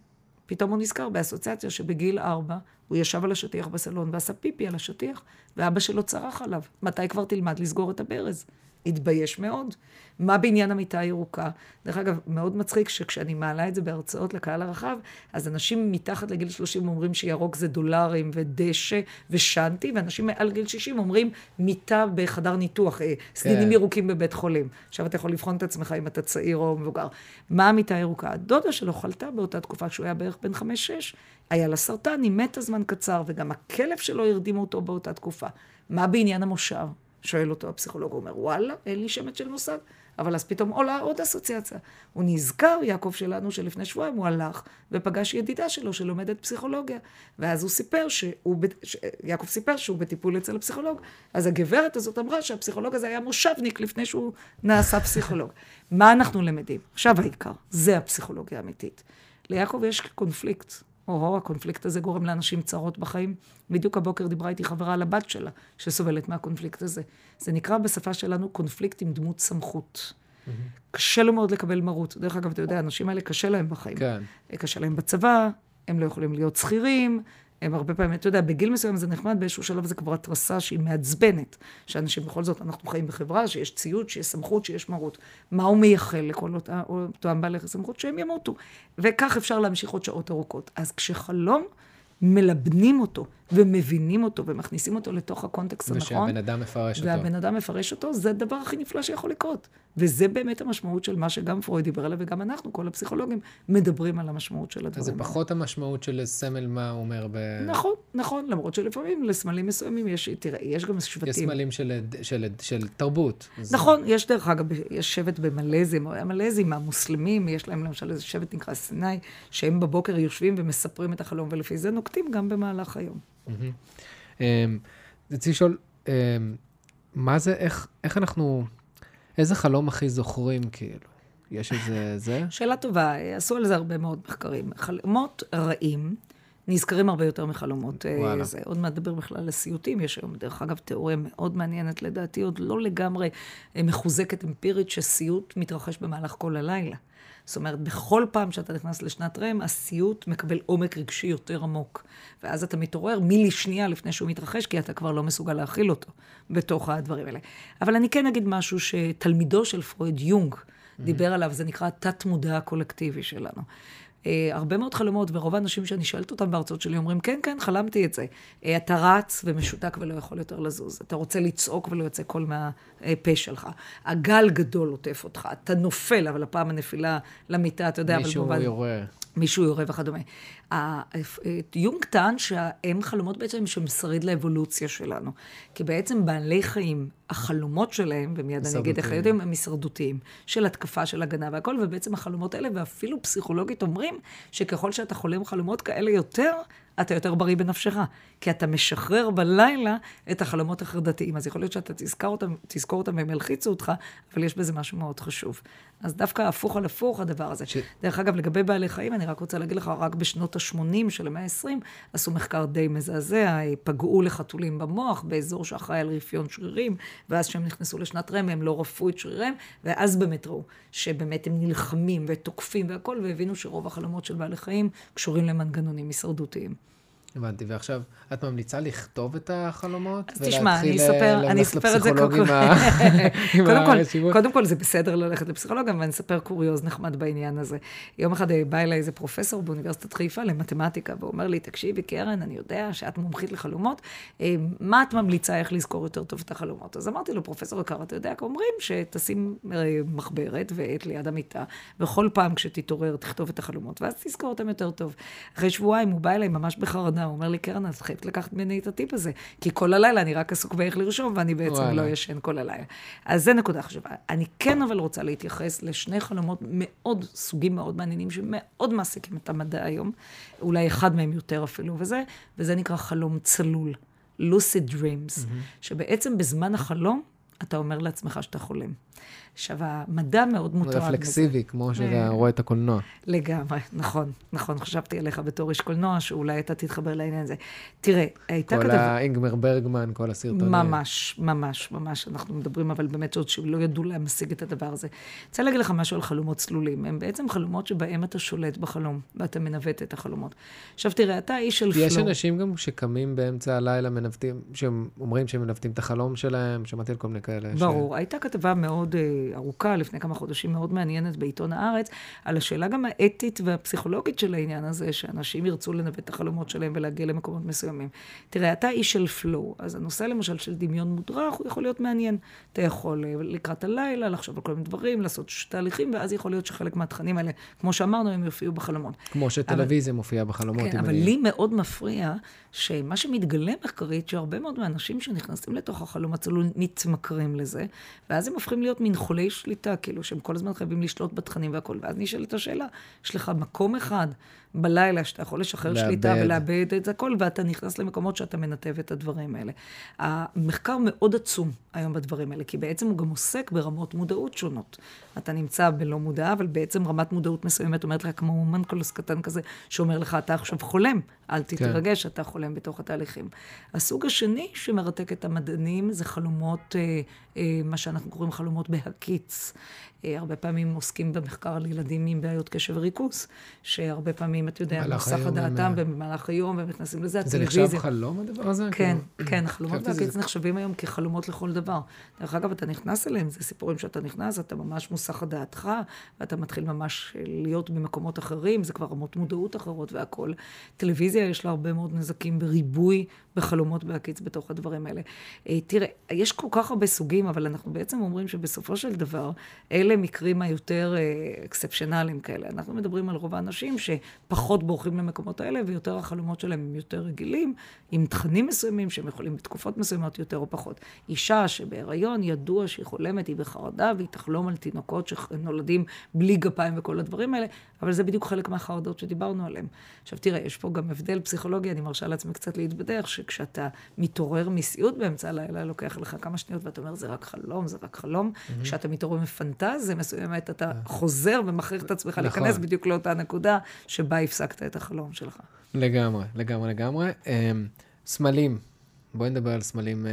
Speaker 2: פתאום הוא נזכר באסוציאציה שבגיל ארבע הוא ישב על השטיח בסלון ועשה פיפי על השטיח, ואבא שלו צרח עליו. מתי כבר תלמד לסגור את הברז? התבייש מאוד. מה בעניין המיטה הירוקה? דרך אגב, מאוד מצחיק שכשאני מעלה את זה בהרצאות לקהל הרחב, אז אנשים מתחת לגיל 30 אומרים שירוק זה דולרים ודשא ושנטי, ואנשים מעל גיל 60 אומרים מיטה בחדר ניתוח, אה, סדינים
Speaker 1: כן.
Speaker 2: ירוקים בבית חולים. עכשיו אתה יכול לבחון את עצמך אם אתה צעיר או מבוגר. מה המיטה הירוקה? הדודה שלו חלתה באותה תקופה, כשהוא היה בערך בן חמש-שש, היה לה סרטן, היא מתה זמן קצר, וגם הכלב שלו הרדימו אותו באותה תקופה. מה בעניין המושב? שואל אותו הפסיכולוג, הוא אומר, וואלה, אין לי שמץ של מושג. אבל אז פתאום עולה עוד אסוציאציה. הוא נזכר, יעקב שלנו, שלפני שבועיים הוא הלך ופגש ידידה שלו שלומדת פסיכולוגיה. ואז הוא סיפר שהוא, ש- יעקב סיפר שהוא בטיפול אצל הפסיכולוג. אז הגברת הזאת אמרה שהפסיכולוג הזה היה מושבניק לפני שהוא נעשה פסיכולוג. מה אנחנו למדים? עכשיו העיקר, זה הפסיכולוגיה האמיתית. ליעקב יש קונפליקט. או, הקונפליקט הזה גורם לאנשים צרות בחיים. בדיוק הבוקר דיברה איתי חברה על הבת שלה, שסובלת מהקונפליקט הזה. זה נקרא בשפה שלנו קונפליקט עם דמות סמכות. קשה לו מאוד לקבל מרות. דרך אגב, אתה יודע, האנשים האלה קשה להם בחיים.
Speaker 1: כן.
Speaker 2: קשה להם בצבא, הם לא יכולים להיות שכירים, הם הרבה פעמים, אתה יודע, בגיל מסוים זה נחמד, באיזשהו שלב זה כבר התרסה שהיא מעצבנת. שאנשים, בכל זאת, אנחנו חיים בחברה, שיש ציוד, שיש סמכות, שיש מרות. מה הוא מייחל לכל אותה- אותם בעלי סמכות? שהם ימותו. וכך אפשר להמשיך עוד שעות ארוכות. אז כשחלום, מלבנים אותו, ומבינים אותו, ומכניסים אותו לתוך הקונטקסט הנכון.
Speaker 1: ושהבן אדם מפרש אותו.
Speaker 2: והבן אדם מפרש אותו, זה הדבר הכי נפלא שיכול לקרות. וזה באמת המשמעות של מה שגם פרויד דיבר עליו, וגם אנחנו, כל הפסיכולוגים, מדברים על המשמעות של הדברים.
Speaker 1: אז זה. פחות המשמעות של סמל מה הוא אומר ב...
Speaker 2: נכון, נכון, למרות שלפעמים לסמלים מסוימים יש, תראה, יש גם שבטים.
Speaker 1: יש סמלים של, של, של תרבות. אז-
Speaker 2: נכון, יש דרך אגב, יש שבט במלזים, או המלזים, המוסלמים, יש להם למשל איזה שבט נקרא סיני, שהם בבוקר יושבים ומספרים את החלום, ולפי זה נוקטים גם במהלך היום.
Speaker 1: אמ, רציתי לשאול, אמ, מה זה, איך, איך אנחנו, איזה חלום הכי זוכרים, כאילו? יש איזה, זה?
Speaker 2: שאלה טובה, עשו על זה הרבה מאוד מחקרים. חלומות רעים נזכרים הרבה יותר מחלומות. אה,
Speaker 1: וואלה.
Speaker 2: זה. עוד מעט נדבר בכלל על סיוטים, יש היום, דרך אגב, תיאוריה מאוד מעניינת, לדעתי, עוד לא לגמרי אה, מחוזקת אמפירית, שסיוט מתרחש במהלך כל הלילה. זאת אומרת, בכל פעם שאתה נכנס לשנת רם, הסיוט מקבל עומק רגשי יותר עמוק. ואז אתה מתעורר מילי שנייה לפני שהוא מתרחש, כי אתה כבר לא מסוגל להכיל אותו בתוך הדברים האלה. אבל אני כן אגיד משהו שתלמידו של פרויד, יונג, דיבר עליו, זה נקרא התת-מודע הקולקטיבי שלנו. Uh, הרבה מאוד חלומות, ורוב האנשים שאני שואלת אותם בהרצאות שלי אומרים, כן, כן, חלמתי את זה. Uh, אתה רץ ומשותק ולא יכול יותר לזוז. אתה רוצה לצעוק ולא יוצא קול מהפה שלך. הגל גדול עוטף אותך. אתה נופל, אבל הפעם הנפילה למיטה, אתה יודע, אבל
Speaker 1: מישהו יורה.
Speaker 2: מישהו יורה וכדומה. יונג טען שהם חלומות בעצם שהם שריד לאבולוציה שלנו. כי בעצם בעלי חיים, החלומות שלהם, ומיד אני אגיד איך. יודעים, הם הישרדותיים, של התקפה, של הגנה והכל, ובעצם החלומות האלה, ואפילו פסיכולוגית אומרים, שככל שאתה חולם חלומות כאלה יותר, אתה יותר בריא בנפשך. כי אתה משחרר בלילה את החלומות החרדתיים. אז יכול להיות שאתה תזכור אותם, תזכור אותם והם ילחיצו אותך, אבל יש בזה משהו מאוד חשוב. אז דווקא הפוך על הפוך הדבר הזה. ש... דרך אגב, לגבי בעלי חיים, אני רק רוצה להגיד לך, רק בשנות ה-80 של המאה ה-20, עשו מחקר די מזעזע, פגעו לחתולים במוח באזור שאחראי על רפיון שרירים, ואז כשהם נכנסו לשנת רמי, הם לא רפאו את שריריהם, ואז באמת ראו שבאמת הם נלחמים ותוקפים והכול, והבינו שרוב החלומות של בעלי חיים קשורים למנגנונים הישרדותיים.
Speaker 1: הבנתי, ועכשיו את ממליצה לכתוב את החלומות?
Speaker 2: אז תשמע, אני אספר, אני אספר את זה קודם כל. קודם כל, זה בסדר ללכת לפסיכולוג, אבל אני אספר קוריוז נחמד בעניין הזה. יום אחד בא אליי איזה פרופסור באוניברסיטת חיפה למתמטיקה, והוא אומר לי, תקשיבי, קרן, אני יודע שאת מומחית לחלומות, אה, מה את ממליצה איך לזכור יותר טוב את החלומות? אז אמרתי לו, פרופסור יקר, אתה יודע, אומרים שתשים אה, מחברת ועט ליד המיטה, וכל פעם כשתתעורר תכתוב את החלומות, ואז תזכור אותם יותר טוב. אחרי שבועיים הוא בא אליי ממש בחרדה. הוא אומר לי, קרן, את חייבת לקחת ממני את הטיפ הזה, כי כל הלילה אני רק עסוק באיך לרשום, ואני בעצם וואלה. לא ישן כל הלילה. אז זה נקודה חשובה. אני כן אבל רוצה להתייחס לשני חלומות מאוד, סוגים מאוד מעניינים, שמאוד מעסיקים את המדע היום, אולי אחד מהם יותר אפילו, וזה, וזה נקרא חלום צלול, lucid dreams, mm-hmm. שבעצם בזמן החלום, אתה אומר לעצמך שאתה חולם. עכשיו, המדע מאוד מוטרד.
Speaker 1: רפלקסיבי, כמו שאתה אה, רואה את הקולנוע.
Speaker 2: לגמרי, נכון, נכון. חשבתי עליך בתור איש קולנוע, שאולי אתה תתחבר לעניין הזה. תראה, הייתה
Speaker 1: כתבה... כל האינגמר ברגמן, כל הסרטונים.
Speaker 2: ממש, ממש, ממש. אנחנו מדברים, אבל באמת עוד שלא ידעו להמשיג את הדבר הזה. אני רוצה להגיד לך משהו על חלומות צלולים. הם בעצם חלומות שבהם אתה שולט בחלום, ואתה מנווט את החלומות. עכשיו, תראה, אתה איש של פלואו.
Speaker 1: יש אנשים גם שקמים באמצע הלילה, מנווטים, שהם אומרים שהם מנווטים את החלום שלהם, שמעתי על כל מיני כאלה.
Speaker 2: ברור. ש... הייתה כתבה מאוד אה, ארוכה לפני כמה חודשים, מאוד מעניינת בעיתון הארץ, על השאלה גם האתית והפסיכולוגית של העניין הזה, שאנשים ירצו לנווט את החלומות שלהם ולהגיע למקומות מסוימים. תראה, אתה איש של פלואו, אז הנושא למשל של דמיון מודרך, הוא יכול להיות מעניין. אתה יכול אה, לקראת הלילה לחשוב על כל מיני דברים, לעשות תהליכים, ואז יכול להיות שחלק מהתכנים האלה, כמו שאמרנו, הם יופיעו בחלומות.
Speaker 1: כמו שטלוויזיה מופיעה בחלומות.
Speaker 2: כן, אבל אני... לי מאוד מפריע שמה שמתגלה מחקרית, שהרבה מאוד מהאנשים שנכנסים לתוך החלום הצלול מתמכרים לזה, ואז הם הופכים להיות מין חולי שליטה, כאילו שהם כל הזמן חייבים לשלוט בתכנים והכול. ואז נשאלת השאלה, יש לך מקום אחד בלילה שאתה יכול לשחרר לאבד. שליטה ולאבד את הכל, ואתה נכנס למקומות שאתה מנתב את הדברים האלה. המחקר מאוד עצום היום בדברים האלה, כי בעצם הוא גם עוסק ברמות מודעות שונות. אתה נמצא בלא מודע, אבל בעצם רמת מודעות מסוימת אומרת לך, כמו מנקולוס קטן כזה, שאומר לך, אתה עכשיו חולם, אל כן. תתרגש, כן. אתה חולם בתוך התהליכים. הסוג השני שמרתק את המדענים זה חלומות, אה, אה, מה שאנחנו קוראים חלומות בהקיץ. אה, הרבה פעמים עוסקים במחקר על ילדים עם בעיות קשב וריכוז, שהרבה פעמים, אתה יודע, מוסך הדעתם במהלך היום, והם נכנסים לזה,
Speaker 1: הטלוויזיה. זה נחשב חלום הדבר הזה?
Speaker 2: כן, כאילו, כן, חלומות בהקיץ נחשבים היום כחלומות לכל דבר. דרך אגב, אתה נכנס אליהם, זה סיפורים שאתה נכנס, אתה ממש מוסך הדעתך, ואתה מתחיל ממש להיות במקומות אחרים, זה כבר רמות מודעות אחרות והכול. טלוויזיה יש לה הרבה מאוד נזקים בריבוי בחלומות בהקיץ בתוך הדברים האלה. אה, תראה, יש כל כך הרבה סוגים, אבל אנחנו בעצם אומרים שבסופו של דבר, אלה מקרים היותר אקספשנליים אה, כאלה. אנחנו מדברים על רוב האנשים שפחות בורחים למקומות האלה, ויותר החלומות שלהם הם יותר רגילים, עם תכנים מסוימים שהם יכולים בתקופות מסוימות יותר או פחות. אישה שבהיריון ידוע שהיא חולמת, היא בחרדה, והיא תחלום על תינוקות שנולדים בלי גפיים וכל הדברים האלה, אבל זה בדיוק חלק מהחרדות שדיברנו עליהן. עכשיו תראה, יש פה גם הבדל פסיכולוגי, אני מרשה לעצמי קצת להתבדח, שכשאתה מתעורר מסיוט באמצע הלילה, לוקח לך כמה שניות ואתה אומר, זה רק חלום, זה רק חלום. Mm-hmm. כשאתה מתעורר מפנטזיה מסוימת, אתה yeah. חוזר ומכריח את עצמך נכון. להיכנס בדיוק לאותה נקודה שבה הפסקת את החלום שלך.
Speaker 1: לגמרי, לגמרי, לגמרי. אמ, סמלים, בואי נדבר על סמלים אה,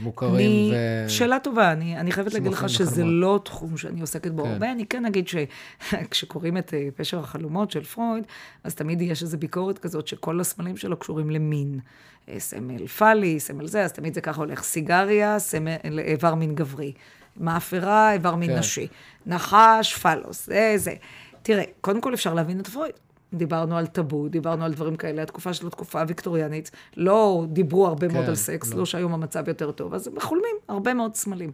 Speaker 1: מוכרים אני,
Speaker 2: ו... שאלה טובה, אני, אני חייבת להגיד לך שזה בחלומות. לא תחום שאני עוסקת בו כן. הרבה. אני כן אגיד שכשקוראים את אה, פשר החלומות של פרויד, אז תמיד יש איזו ביקורת כזאת שכל הסמלים שלו קשורים למין. אה, סמל פאלי, סמל זה, אז תמיד זה ככה הולך. סיגריה, סמל, איבר מין גברי. מאפרה, איבר מין כן. נשי. נחש, פלוס, זה, זה. תראה, קודם כל אפשר להבין את פרויד. דיברנו על טאבו, דיברנו על דברים כאלה. התקופה שלו תקופה ויקטוריאנית, לא דיברו הרבה כן, מאוד על סקס, לא. לא שהיום המצב יותר טוב, אז הם חולמים הרבה מאוד סמלים.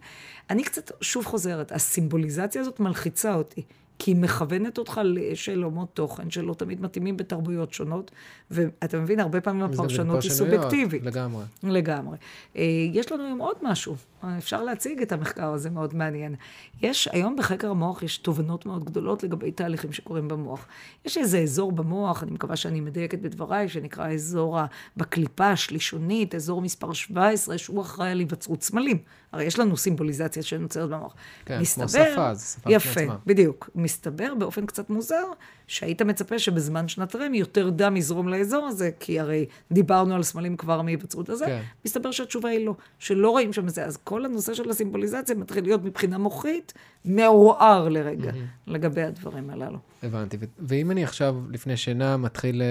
Speaker 2: אני קצת שוב חוזרת, הסימבוליזציה הזאת מלחיצה אותי. כי היא מכוונת אותך לשאלומות תוכן שלא תמיד מתאימים בתרבויות שונות, ואתה מבין, הרבה פעמים הפרשנות היא סובייקטיבית.
Speaker 1: לגמרי.
Speaker 2: לגמרי. אה, יש לנו היום עוד משהו אפשר להציג את המחקר הזה, מאוד מעניין. יש, היום בחקר המוח יש תובנות מאוד גדולות לגבי תהליכים שקורים במוח. יש איזה אזור במוח, אני מקווה שאני מדייקת בדבריי, שנקרא אזור בקליפה השלישונית, אזור מספר 17, שהוא אחראי על היווצרות סמלים. הרי יש לנו סימבוליזציה שנוצרת במוח.
Speaker 1: כן, מסתבר, כמו שפה, זה שפה
Speaker 2: יפה. בדיוק. מסתבר באופן קצת מוזר, שהיית מצפה שבזמן שנת רם יותר דם יזרום לאזור הזה, כי הרי דיברנו על סמלים כבר מהיווצרות הזה. כן. מסתבר שהתשובה היא לא, שלא רואים שם זה. אז כל הנושא של הסימבוליזציה מתחיל להיות מבחינה מוחית מעורער לרגע, mm-hmm. לגבי הדברים הללו.
Speaker 1: הבנתי. ואם אני עכשיו, לפני שינה, מתחיל...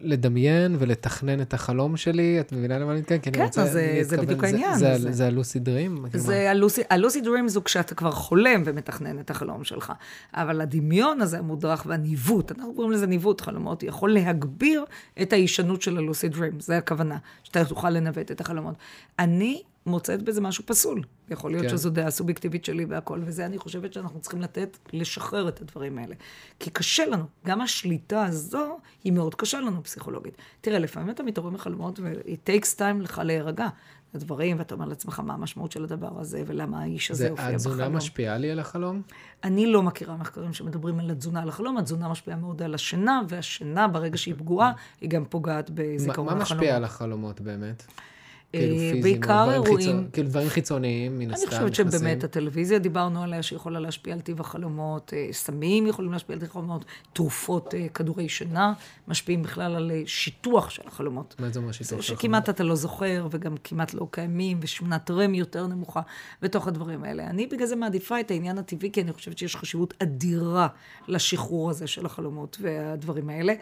Speaker 1: לדמיין ולתכנן את החלום שלי, את מבינה למה אני מתכוון?
Speaker 2: כן, כן, אז זה, זה בדיוק העניין.
Speaker 1: זה, זה, זה הלוסי דרים?
Speaker 2: זה הלוסי, הלוסי דרים זו כשאתה כבר חולם ומתכנן את החלום שלך. אבל הדמיון הזה המודרך והניווט, אנחנו קוראים לזה ניווט חלומות, יכול להגביר את ההישנות של הלוסי דרים, זה הכוונה, שאתה תוכל לנווט את החלומות. אני מוצאת בזה משהו פסול. יכול להיות כן. שזו דעה סובייקטיבית שלי והכל, וזה אני חושבת שאנחנו צריכים לתת, לשחרר את הדברים האלה. כי קשה לנו, גם השליטה הזו היא מאוד קשה לנו פסיכולוגית. תראה, לפעמים אתה מתעורר מחלומות ו-it takes time לך להירגע. הדברים, ואתה אומר לעצמך מה המשמעות של הדבר הזה, ולמה האיש הזה הופיע בחלום.
Speaker 1: התזונה משפיעה לי על החלום?
Speaker 2: אני לא מכירה מחקרים שמדברים על התזונה על החלום, התזונה משפיעה מאוד על השינה, והשינה, ברגע שהיא פגועה, היא גם פוגעת בזיכרון החלום.
Speaker 1: מה משפיע על החלומות באמת?
Speaker 2: כאילו אה, פיזיים, בעיקר אירועים...
Speaker 1: כאילו דברים חיצוניים, מן הסתם,
Speaker 2: אני חושבת שבאמת הטלוויזיה, דיברנו עליה, שיכולה להשפיע על טיב החלומות, אה, סמים יכולים להשפיע על טיב החלומות, תרופות, אה, כדורי שינה, משפיעים בכלל על שיטוח של החלומות.
Speaker 1: מה זה אומר שיטוח של החלומות?
Speaker 2: שכמעט אתה לא זוכר, וגם כמעט לא קיימים, ושמונת רם יותר נמוכה בתוך הדברים האלה. אני בגלל זה מעדיפה את העניין הטבעי, כי אני חושבת שיש חשיבות אדירה לשחרור הזה של החלומות והדברים האלה.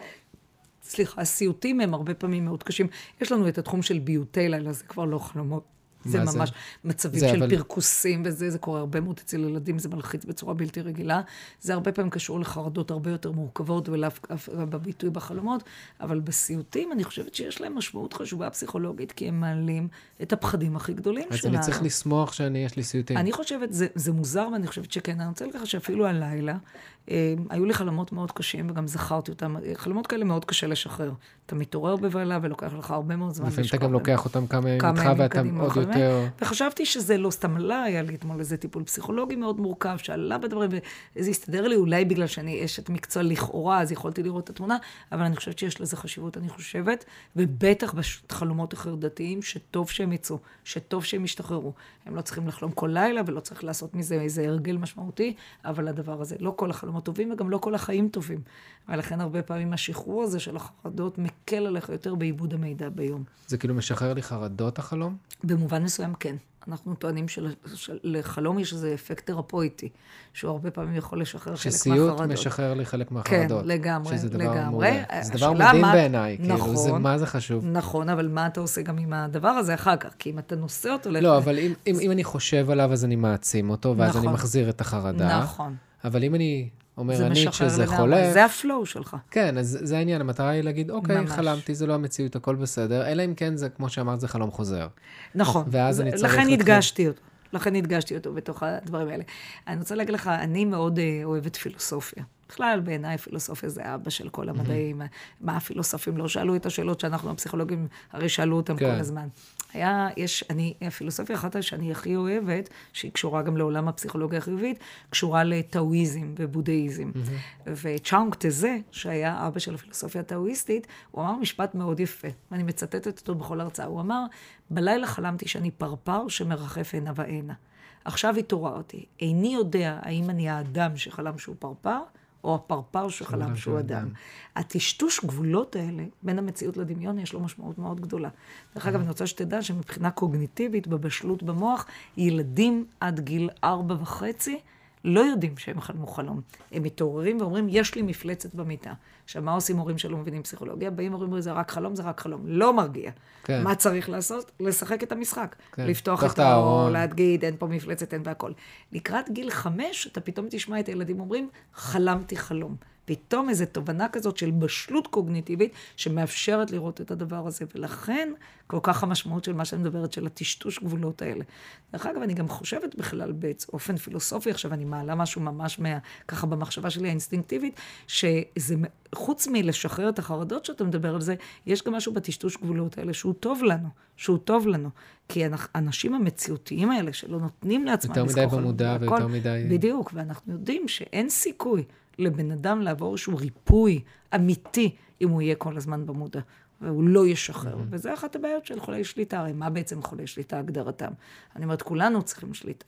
Speaker 2: סליחה, הסיוטים הם הרבה פעמים מאוד קשים. יש לנו את התחום של ביוטי לילה, זה כבר לא חלומות. זה ממש זה? מצבים זה של אבל... פרכוסים וזה, זה קורה הרבה מאוד אצל ילדים, זה מלחיץ בצורה בלתי רגילה. זה הרבה פעמים קשור לחרדות הרבה יותר מורכבות ולאו בביטוי בחלומות, אבל בסיוטים אני חושבת שיש להם משמעות חשובה פסיכולוגית, כי הם מעלים את הפחדים הכי גדולים
Speaker 1: אז שלנו. אז אני צריך לשמוח שאני, יש לי סיוטים.
Speaker 2: אני חושבת, זה, זה מוזר, ואני חושבת שכן. אני רוצה לקחת שאפילו הלילה, היו לי חלומות מאוד קשים, וגם זכרתי אותם. חלומות כאלה מאוד קשה לשחרר. אתה מתעורר בבהלה, ולוקח לך הרבה מאוד זמן
Speaker 1: לפעמים אתה גם לוקח אותם כמה ימים איתך, ואתה עוד יותר...
Speaker 2: וחשבתי שזה לא סתם עלה, היה לי אתמול איזה טיפול פסיכולוגי מאוד מורכב, שעלה בדברים, וזה הסתדר לי אולי בגלל שאני אשת מקצוע לכאורה, אז יכולתי לראות את התמונה, אבל אני חושבת שיש לזה חשיבות, אני חושבת, ובטח בחלומות החרדתיים, שטוב שהם יצאו, שטוב שהם ישתחררו. הם לא צריכים לחלום כל לילה, ולא צריך לעשות מזה איזה הרגל משמעותי, אבל הדבר הזה, לא כל החלומות טובים, וגם לא כל החיים טובים. ולכן הרבה פעמים השחרור הזה של החרדות מקל עליך יותר בעיבוד המידע ביום.
Speaker 1: זה כאילו משחרר לי חרדות החלום?
Speaker 2: במובן מסוים כן. אנחנו טוענים שלחלום יש איזה אפקט תרפויטי, שהוא הרבה פעמים יכול לשחרר חלק מהחרדות.
Speaker 1: שסיוט משחרר לי חלק מהחרדות.
Speaker 2: כן, לגמרי,
Speaker 1: שזה
Speaker 2: דבר
Speaker 1: לגמרי. מעולה. זה דבר מדהים מה... בעיניי, נכון, כאילו, זה, מה זה חשוב.
Speaker 2: נכון, אבל מה אתה עושה גם עם הדבר הזה אחר כך? כי אם אתה נושא אותו...
Speaker 1: לא, לח... אבל אם, אם, אם אני חושב עליו, אז אני מעצים אותו, ואז נכון, אני מחזיר את החרדה.
Speaker 2: נכון.
Speaker 1: אבל אם אני אומר אני כשזה חולה...
Speaker 2: זה הפלואו שלך.
Speaker 1: כן, אז זה העניין, המטרה היא להגיד, אוקיי, ממש. חלמתי, זה לא המציאות, הכל בסדר, אלא אם כן זה, כמו שאמרת, זה חלום חוזר.
Speaker 2: נכון.
Speaker 1: ואז אני צריך...
Speaker 2: לכן הדגשתי אותו. לכן הדגשתי אותו בתוך הדברים האלה. אני רוצה להגיד לך, אני מאוד אה, אוהבת פילוסופיה. בכלל, בעיניי פילוסופיה זה אבא של כל המדעים. מה הפילוסופים לא שאלו את השאלות שאנחנו, הפסיכולוגים, הרי שאלו אותם כן. כל הזמן. היה, יש, אני, הפילוסופיה אחת שאני הכי אוהבת, שהיא קשורה גם לעולם הפסיכולוגיה החיובית, קשורה לטאואיזם ובודהיזם. Mm-hmm. וצ'אונג טזה, שהיה אבא של הפילוסופיה הטאואיסטית, הוא אמר משפט מאוד יפה, ואני מצטטת אותו בכל הרצאה. הוא אמר, בלילה חלמתי שאני פרפר שמרחף הנה והנה. עכשיו התעוררתי. איני יודע האם אני האדם שחלם שהוא פרפר, או הפרפר שחלם שהוא אדם. הטשטוש גבולות האלה בין המציאות לדמיון, יש לו משמעות מאוד גדולה. דרך אגב, אני רוצה שתדע שמבחינה קוגניטיבית, בבשלות במוח, ילדים עד גיל ארבע וחצי, לא יודעים שהם חלמו חלום. הם מתעוררים ואומרים, יש לי מפלצת במיטה. עכשיו, מה עושים הורים שלא מבינים פסיכולוגיה? באים ואומרים, זה רק חלום, זה רק חלום. לא מרגיע. כן. מה צריך לעשות? לשחק את המשחק. כן. לפתוח את האור, להגיד, אין פה מפלצת, אין והכל. לקראת גיל חמש, אתה פתאום תשמע את הילדים אומרים, חלמתי חלום. פתאום איזו תובנה כזאת של בשלות קוגניטיבית, שמאפשרת לראות את הדבר הזה. ולכן, כל כך המשמעות של מה שאני מדברת, של הטשטוש גבולות האלה. דרך אגב, אני גם חושבת בכלל באופן פילוסופי, עכשיו אני מעלה משהו ממש מה, ככה במחשבה שלי האינסטינקטיבית, שזה, חוץ מלשחרר את החרדות שאתה מדבר על זה, יש גם משהו בטשטוש גבולות האלה שהוא טוב לנו, שהוא טוב לנו. כי האנשים המציאותיים האלה, שלא נותנים לעצמם
Speaker 1: לזכור... יותר מדי במודע ויותר מדי...
Speaker 2: בדיוק, ואנחנו יודעים שאין סיכוי לבן אדם לעבור איזשהו ריפוי אמיתי, אם הוא יהיה כל הזמן במודע. והוא לא ישחרר. Mm-hmm. וזה אחת הבעיות של חולי שליטה. הרי מה בעצם חולי שליטה הגדרתם? אני אומרת, כולנו צריכים שליטה.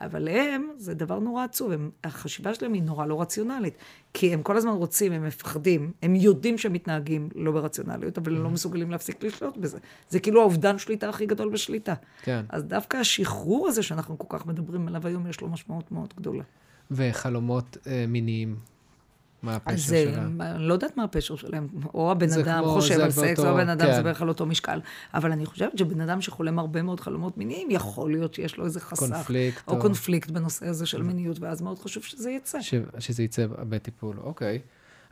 Speaker 2: אבל הם, זה דבר נורא עצוב, הם, החשיבה שלהם היא נורא לא רציונלית. כי הם כל הזמן רוצים, הם מפחדים, הם יודעים שהם מתנהגים לא ברציונליות, אבל הם לא מסוגלים להפסיק לשלוט בזה. זה כאילו האובדן שליטה הכי גדול בשליטה.
Speaker 1: כן.
Speaker 2: אז דווקא השחרור הזה שאנחנו כל כך מדברים עליו היום, יש לו משמעות מאוד גדולה.
Speaker 1: וחלומות אה, מיניים, מה הפשר
Speaker 2: זה,
Speaker 1: שלהם?
Speaker 2: אני לא יודעת מה הפשר שלהם. או הבן אדם
Speaker 1: כמו-
Speaker 2: חושב על סקס, או הבן אדם
Speaker 1: כן.
Speaker 2: זה בערך על אותו משקל. אבל אני חושבת שבן אדם שחולם הרבה מאוד חלומות מיניים, יכול להיות שיש לו איזה חסך.
Speaker 1: קונפליקט,
Speaker 2: או
Speaker 1: או-
Speaker 2: קונפליקט בנושא הזה של מיניות, ואז מאוד חשוב שזה יצא.
Speaker 1: ש... שזה יצא בטיפול, אוקיי.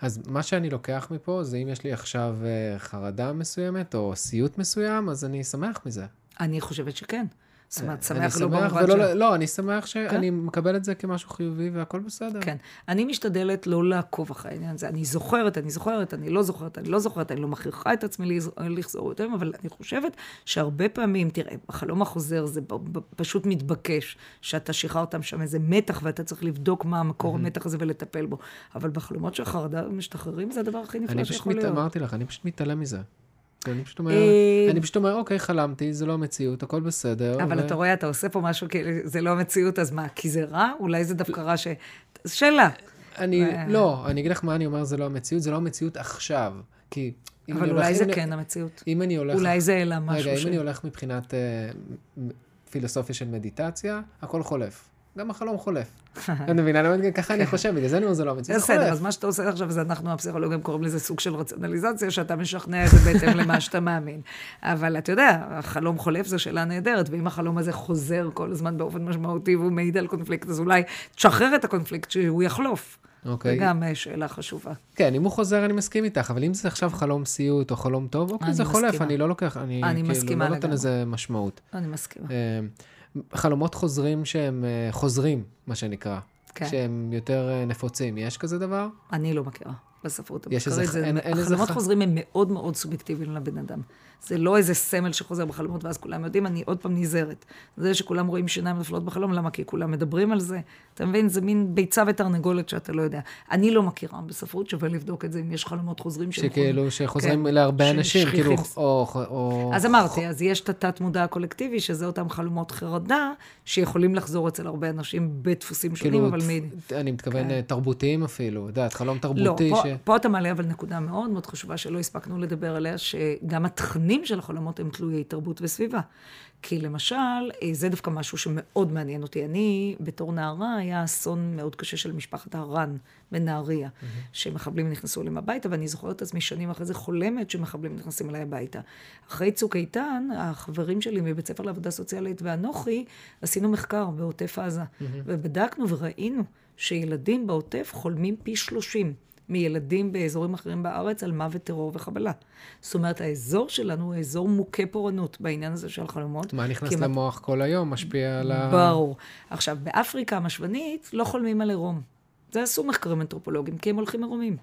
Speaker 1: אז מה שאני לוקח מפה זה אם יש לי עכשיו אה, חרדה מסוימת או סיוט מסוים, אז אני שמח מזה.
Speaker 2: אני חושבת שכן. זאת אומרת,
Speaker 1: אני
Speaker 2: שמח לא במובן של...
Speaker 1: לא, אני שמח שאני מקבל את זה כמשהו חיובי והכל בסדר.
Speaker 2: כן. אני משתדלת לא לעקוב אחרי העניין הזה. אני זוכרת, אני זוכרת, אני לא זוכרת, אני לא זוכרת, אני לא מכריחה את עצמי לחזור יותר, אבל אני חושבת שהרבה פעמים, תראה, בחלום החוזר זה פשוט מתבקש, שאתה שחררת שם איזה מתח ואתה צריך לבדוק מה המקור המתח הזה ולטפל בו. אבל בחלומות של חרדה משתחררים זה הדבר הכי נפלא
Speaker 1: אני פשוט,
Speaker 2: שיכול. להיות.
Speaker 1: אמרתי לך, אני פשוט מתעלם מזה. אני פשוט אומר,
Speaker 2: אה,
Speaker 1: אני פשוט אומר, אוקיי, חלמתי, זה לא המציאות, הכל בסדר.
Speaker 2: אבל
Speaker 1: ו-
Speaker 2: אתה רואה, אתה עושה פה משהו כאילו, זה לא המציאות, אז מה, כי זה רע? אולי זה דווקא רע ש... שאלה.
Speaker 1: אני,
Speaker 2: ו-
Speaker 1: לא, אני אגיד לך מה אני אומר, זה לא המציאות, זה לא המציאות עכשיו. כי אם
Speaker 2: אבל אולי זה כן המציאות.
Speaker 1: אם אני הולך...
Speaker 2: אולי זה העלה משהו
Speaker 1: רגע,
Speaker 2: ש...
Speaker 1: אם אני הולך מבחינת אה, פילוסופיה של מדיטציה, הכל חולף. גם החלום חולף. אני אומר, ככה אני חושב, בגלל זה אני אומר, זה לא המציאות,
Speaker 2: בסדר. אז מה שאתה עושה עכשיו, זה אנחנו הפסיכולוגים קוראים לזה סוג של רציונליזציה, שאתה משכנע את זה בהתאם למה שאתה מאמין. אבל אתה יודע, החלום חולף זו שאלה נהדרת, ואם החלום הזה חוזר כל הזמן באופן משמעותי והוא מעיד על קונפליקט, אז אולי תשחרר את הקונפליקט שהוא יחלוף. זו
Speaker 1: אוקיי.
Speaker 2: גם אה, שאלה חשובה.
Speaker 1: כן, אם הוא חוזר, אני מסכים איתך, אבל אם זה עכשיו חלום סיוט או חלום טוב, אוקיי, זה חולף. אני לא לוקח, אני
Speaker 2: אני
Speaker 1: כאילו לא נותן. לזה משמעות.
Speaker 2: אני מסכימה.
Speaker 1: חלומות חוזרים שהם אה, חוזרים, מה שנקרא.
Speaker 2: כן.
Speaker 1: שהם יותר אה, נפוצים. יש כזה דבר?
Speaker 2: אני לא מכירה בספרות
Speaker 1: יש איזה-
Speaker 2: המחקרית.
Speaker 1: אין- אין איזה
Speaker 2: החלומות חוזרים הם מאוד מאוד סובייקטיביים לבן אדם. זה לא איזה סמל שחוזר בחלומות ואז כולם יודעים, אני עוד פעם נזהרת. זה שכולם רואים שיניים נופלות בחלום, למה? כי כולם מדברים על זה. אתה מבין? זה מין ביצה ותרנגולת שאתה לא יודע. אני לא מכירה בספרות, שווה לבדוק את זה אם יש חלומות חוזרים שהם
Speaker 1: שכאילו, שחוזרים
Speaker 2: כן,
Speaker 1: להרבה
Speaker 2: ש-
Speaker 1: אנשים, כאילו. או... או
Speaker 2: אז אמרתי, אז יש את התת-מודע הקולקטיבי, שזה אותם חלומות חרדה, שיכולים לחזור אצל הרבה אנשים בדפוסים שונים,
Speaker 1: כאילו,
Speaker 2: אבל מי...
Speaker 1: אני מתכוון
Speaker 2: כן.
Speaker 1: אה, תרבותיים אפילו, את יודעת, חלום
Speaker 2: לא,
Speaker 1: תרבותי
Speaker 2: פה,
Speaker 1: ש...
Speaker 2: פה אתה מעלה אבל נקודה מאוד מאוד חשובה שלא הספקנו לדבר עליה, שגם התכנים של החלומות הם תלויי תרבות וסביבה. כי למשל, אה, זה דווקא משהו שמאוד מעניין אותי. אני, בתור נערה, היה אסון מאוד קשה של משפחת הרן בנהריה, שמחבלים נכנסו אליהם הביתה, ואני זוכרת את עצמי שנים אחרי זה חולמת שמחבלים נכנסים אליי הביתה. אחרי צוק איתן, החברים שלי מבית ספר לעבודה סוציאלית ואנוכי, עשינו מחקר בעוטף עזה, ובדקנו וראינו שילדים בעוטף חולמים פי שלושים. מילדים באזורים אחרים בארץ על מוות, טרור וחבלה. זאת אומרת, האזור שלנו הוא אזור מוכה פורענות בעניין הזה של חלומות.
Speaker 1: מה נכנס
Speaker 2: הם-
Speaker 1: למוח כל היום, משפיע על ה...
Speaker 2: ברור. עכשיו, באפריקה המשוונית לא חולמים על עירום. זה עשו מחקרים אנתרופולוגיים, כי הם הולכים עירומים.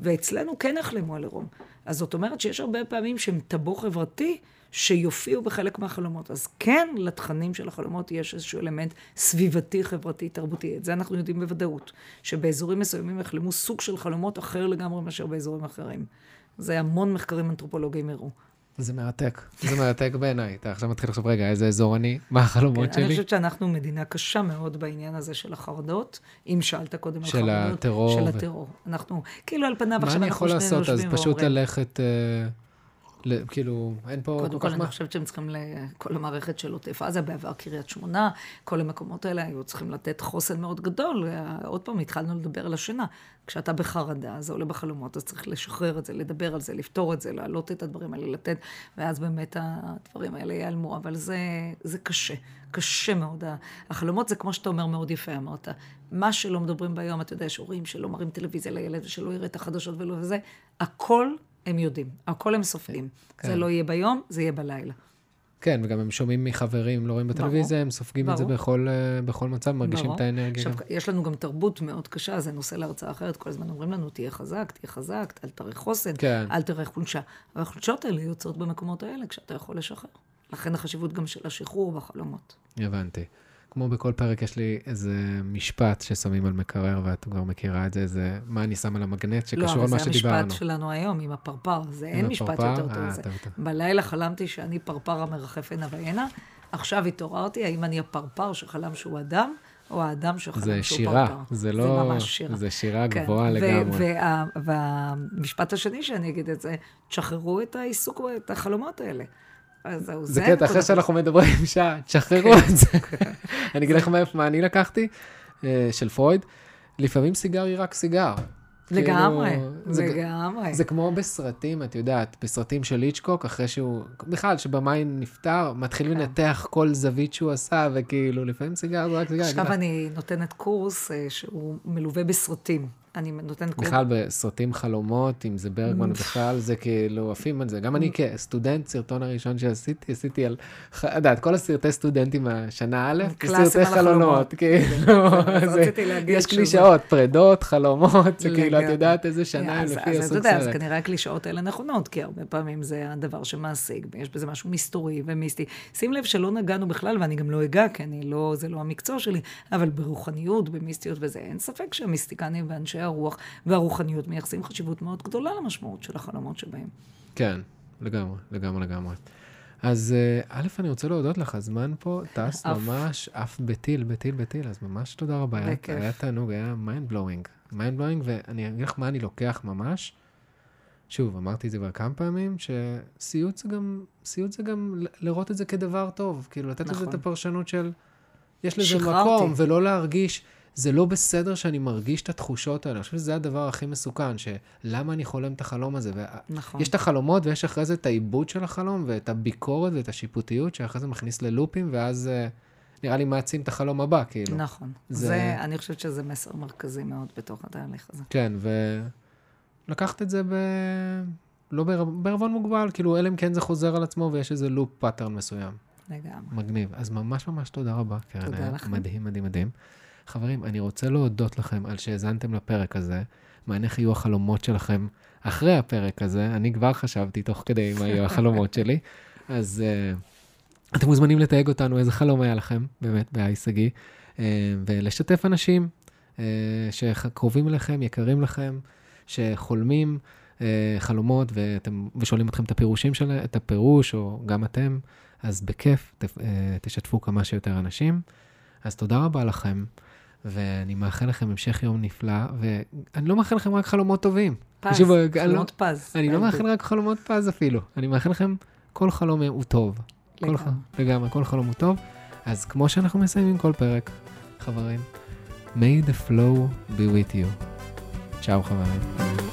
Speaker 2: ואצלנו כן החלמו על עירום. אז זאת אומרת שיש הרבה פעמים שהם טאבו חברתי, שיופיעו בחלק מהחלומות. אז כן, לתכנים של החלומות יש איזשהו אלמנט סביבתי, חברתי, תרבותי. את זה אנחנו יודעים בוודאות. שבאזורים מסוימים יחלמו סוג של חלומות אחר לגמרי מאשר באזורים אחרים. זה המון מחקרים אנתרופולוגיים הראו.
Speaker 1: זה מרתק, זה מרתק בעיניי. אתה עכשיו מתחיל לחשוב, רגע, איזה אזור אני? מה החלומות
Speaker 2: כן, אני
Speaker 1: שלי?
Speaker 2: חושבת שאנחנו מדינה קשה מאוד בעניין הזה של החרדות, אם שאלת קודם על
Speaker 1: של
Speaker 2: חרדות.
Speaker 1: הטרור
Speaker 2: של
Speaker 1: ו-
Speaker 2: הטרור. אנחנו, כאילו על פניו
Speaker 1: מה
Speaker 2: עכשיו
Speaker 1: אני
Speaker 2: אנחנו
Speaker 1: יכול
Speaker 2: שנינו
Speaker 1: לעשות? אז
Speaker 2: יושבים
Speaker 1: פשוט
Speaker 2: ואומרים,
Speaker 1: ללכת... אה, כאילו, אין פה
Speaker 2: קודם
Speaker 1: כל
Speaker 2: אני. חושבת שהם צריכים לכל המערכת של עוטף עזה, בעבר קריית שמונה, כל המקומות האלה היו צריכים לתת חוסן מאוד גדול. עוד פעם, התחלנו לדבר על השינה. כשאתה בחרדה, זה עולה בחלומות, אז צריך לשחרר את זה, לדבר על זה, לפתור את זה, להעלות את הדברים האלה, לתת, ואז באמת הדברים האלה ייעלמו. אבל זה, זה קשה, קשה מאוד. החלומות זה כמו שאתה אומר מאוד יפה, אמרת. מה שלא מדברים ביום, אתה יודע, יש הורים שלא מראים טלוויזיה לילד ושלא יראה את החדשות ולא וזה, הכל הם יודעים, הכל הם סופגים.
Speaker 1: כן.
Speaker 2: זה לא יהיה ביום, זה יהיה בלילה.
Speaker 1: כן, וגם הם שומעים מחברים, לא רואים בטלוויזיה, הם סופגים את זה
Speaker 2: ברור.
Speaker 1: בכל, אה, בכל מצב, מרגישים
Speaker 2: ברור.
Speaker 1: את האנרגיה.
Speaker 2: עכשיו. יש לנו גם תרבות מאוד קשה, זה נושא להרצאה אחרת, כל הזמן אומרים לנו, תהיה חזק, תהיה חזק, אל תראה חוסן,
Speaker 1: כן.
Speaker 2: אל תראה חולשה. אבל החולשות האלה יוצאות במקומות האלה, כשאתה יכול לשחרר. לכן החשיבות גם של השחרור והחלומות.
Speaker 1: הבנתי. כמו בכל פרק, יש לי איזה משפט ששמים על מקרר, ואת כבר מכירה את זה, זה מה אני שם על המגנט, שקשור
Speaker 2: לא,
Speaker 1: על
Speaker 2: אבל
Speaker 1: מה
Speaker 2: זה
Speaker 1: שדיברנו.
Speaker 2: המשפט שלנו היום, עם הפרפר. זה אין משפט? יותר טוב
Speaker 1: אה,
Speaker 2: מזה.
Speaker 1: טוב, טוב.
Speaker 2: בלילה חלמתי שאני פרפר המרחף הנה והנה, עכשיו התעוררתי, האם אני הפרפר שחלם שהוא אדם, או האדם שחלם
Speaker 1: זה
Speaker 2: שהוא
Speaker 1: שירה,
Speaker 2: פרפר.
Speaker 1: זה לא...
Speaker 2: זה ממש שירה.
Speaker 1: זה שירה
Speaker 2: כן,
Speaker 1: גבוהה לגמרי.
Speaker 2: וה- והמשפט השני שאני אגיד את זה, תשחררו את העיסוק, את החלומות האלה. אז זהו,
Speaker 1: זה קטע, אחרי. שאנחנו מדברים שעה, תשחרררו את זה. אני אגיד מאיפה- מה אני לקחתי, אה, של פרויד. לפעמים סיגר היא רק סיגר.
Speaker 2: לגמרי,
Speaker 1: כאילו, זה-
Speaker 2: לגמרי.
Speaker 1: זה כמו בסרטים, את יודעת, בסרטים של ליצ'קוק, אחרי שהוא, בכלל, שבמאי נפטר, מתחיל
Speaker 2: כן.
Speaker 1: לנתח כל זווית שהוא עשה, וכאילו, לפעמים סיגר זה רק סיגר.
Speaker 2: עכשיו אני נותנת קורס אה, שהוא מלווה בסרטים. אני נותנת.
Speaker 1: בכלל בסרטים חלומות, אם זה ברגמן בכלל, זה כאילו עפים על זה. גם אני כסטודנט, סרטון הראשון שעשיתי, עשיתי על, את כל הסרטי סטודנטים מהשנה א',
Speaker 2: על החלומות.
Speaker 1: חלומות, כאילו,
Speaker 2: רציתי להגיד
Speaker 1: יש קלישאות, פרדות, חלומות, זה כאילו, את. יודעת איזה שנה הם
Speaker 2: אז-
Speaker 1: לפי הסוג
Speaker 2: יודע, אז
Speaker 1: סרט.
Speaker 2: כנראה הקלישאות האלה נכונות, כי הרבה פעמים זה הדבר שמעסיק, ויש בזה משהו מסתורי ומיסטי. שים לב שלא נגענו בכלל, ואני גם לא אגע, כי אני לא, זה לא המקצוע שלי, אבל ברוחניות, במיסטיות וזה, אין ספק שהמיסטיקנים ואנשי הרוח והרוחניות מייחסים חשיבות מאוד גדולה למשמעות של החלומות שבהם.
Speaker 1: כן, לגמרי, לגמרי, לגמרי. אז אה, א', אני רוצה להודות לך, הזמן פה טס
Speaker 2: עף.
Speaker 1: ממש עף בטיל, בטיל, בטיל, אז ממש תודה רבה.
Speaker 2: בכיף.
Speaker 1: היה תענוג, היה mind blowing. mind blowing, ואני אגיד לך מה אני לוקח ממש. שוב, אמרתי את זה כבר כמה פעמים, שסיוט זה גם, סיוט זה גם לראות את זה כדבר טוב. כאילו, לתת לזה
Speaker 2: נכון.
Speaker 1: את הפרשנות של, יש לזה
Speaker 2: שחררתי.
Speaker 1: מקום, ולא להרגיש, זה לא בסדר שאני מרגיש את התחושות האלה. אני חושב שזה הדבר הכי מסוכן, שלמה אני חולם את החלום הזה. וה-
Speaker 2: נכון.
Speaker 1: יש את החלומות ויש אחרי זה את העיבוד של החלום ואת הביקורת ואת השיפוטיות שאחרי זה מכניס ללופים ואז אה, נראה לי מעצים את החלום הבא, כאילו.
Speaker 2: נכון.
Speaker 1: זה-
Speaker 2: זה, אני חושבת שזה מסר מרכזי מאוד בתוך התהליך הזה.
Speaker 1: כן, ולקחת את זה ב... לא בער- בערבון מוגבל, כאילו, אלא אם כן זה חוזר על עצמו ויש איזה loop pattern מסוים.
Speaker 2: לגמרי.
Speaker 1: מגניב. אז ממש ממש תודה רבה, קרן.
Speaker 2: תודה לכם.
Speaker 1: מדהים, מדהים, מדהים. חברים, אני רוצה להודות לכם על שהאזנתם לפרק הזה. מעניין איך יהיו החלומות שלכם אחרי הפרק הזה. אני כבר חשבתי תוך כדי מה יהיו החלומות שלי. אז uh, אתם מוזמנים לתייג אותנו איזה חלום היה לכם, באמת, ב-Hi שגיא, uh, ולשתף אנשים uh, שקרובים אליכם, יקרים לכם, שחולמים חלומות ואתם, ושואלים אתכם את הפירושים שלהם, את הפירוש, או גם אתם. אז בכיף, ת, תשתפו כמה שיותר אנשים. אז תודה רבה לכם, ואני מאחל לכם המשך יום נפלא, ואני לא מאחל לכם רק חלומות טובים.
Speaker 2: פז,
Speaker 1: אני לא-
Speaker 2: חלומות פז.
Speaker 1: אני לא מאחל רק חלומות פז אפילו, אני מאחל לכם, כל חלום הוא טוב. כל
Speaker 2: לגמרי.
Speaker 1: ח- לגמרי, כל חלום הוא טוב. אז כמו שאנחנו מסיימים כל פרק, חברים, may the flow be with you. צ'או חברים.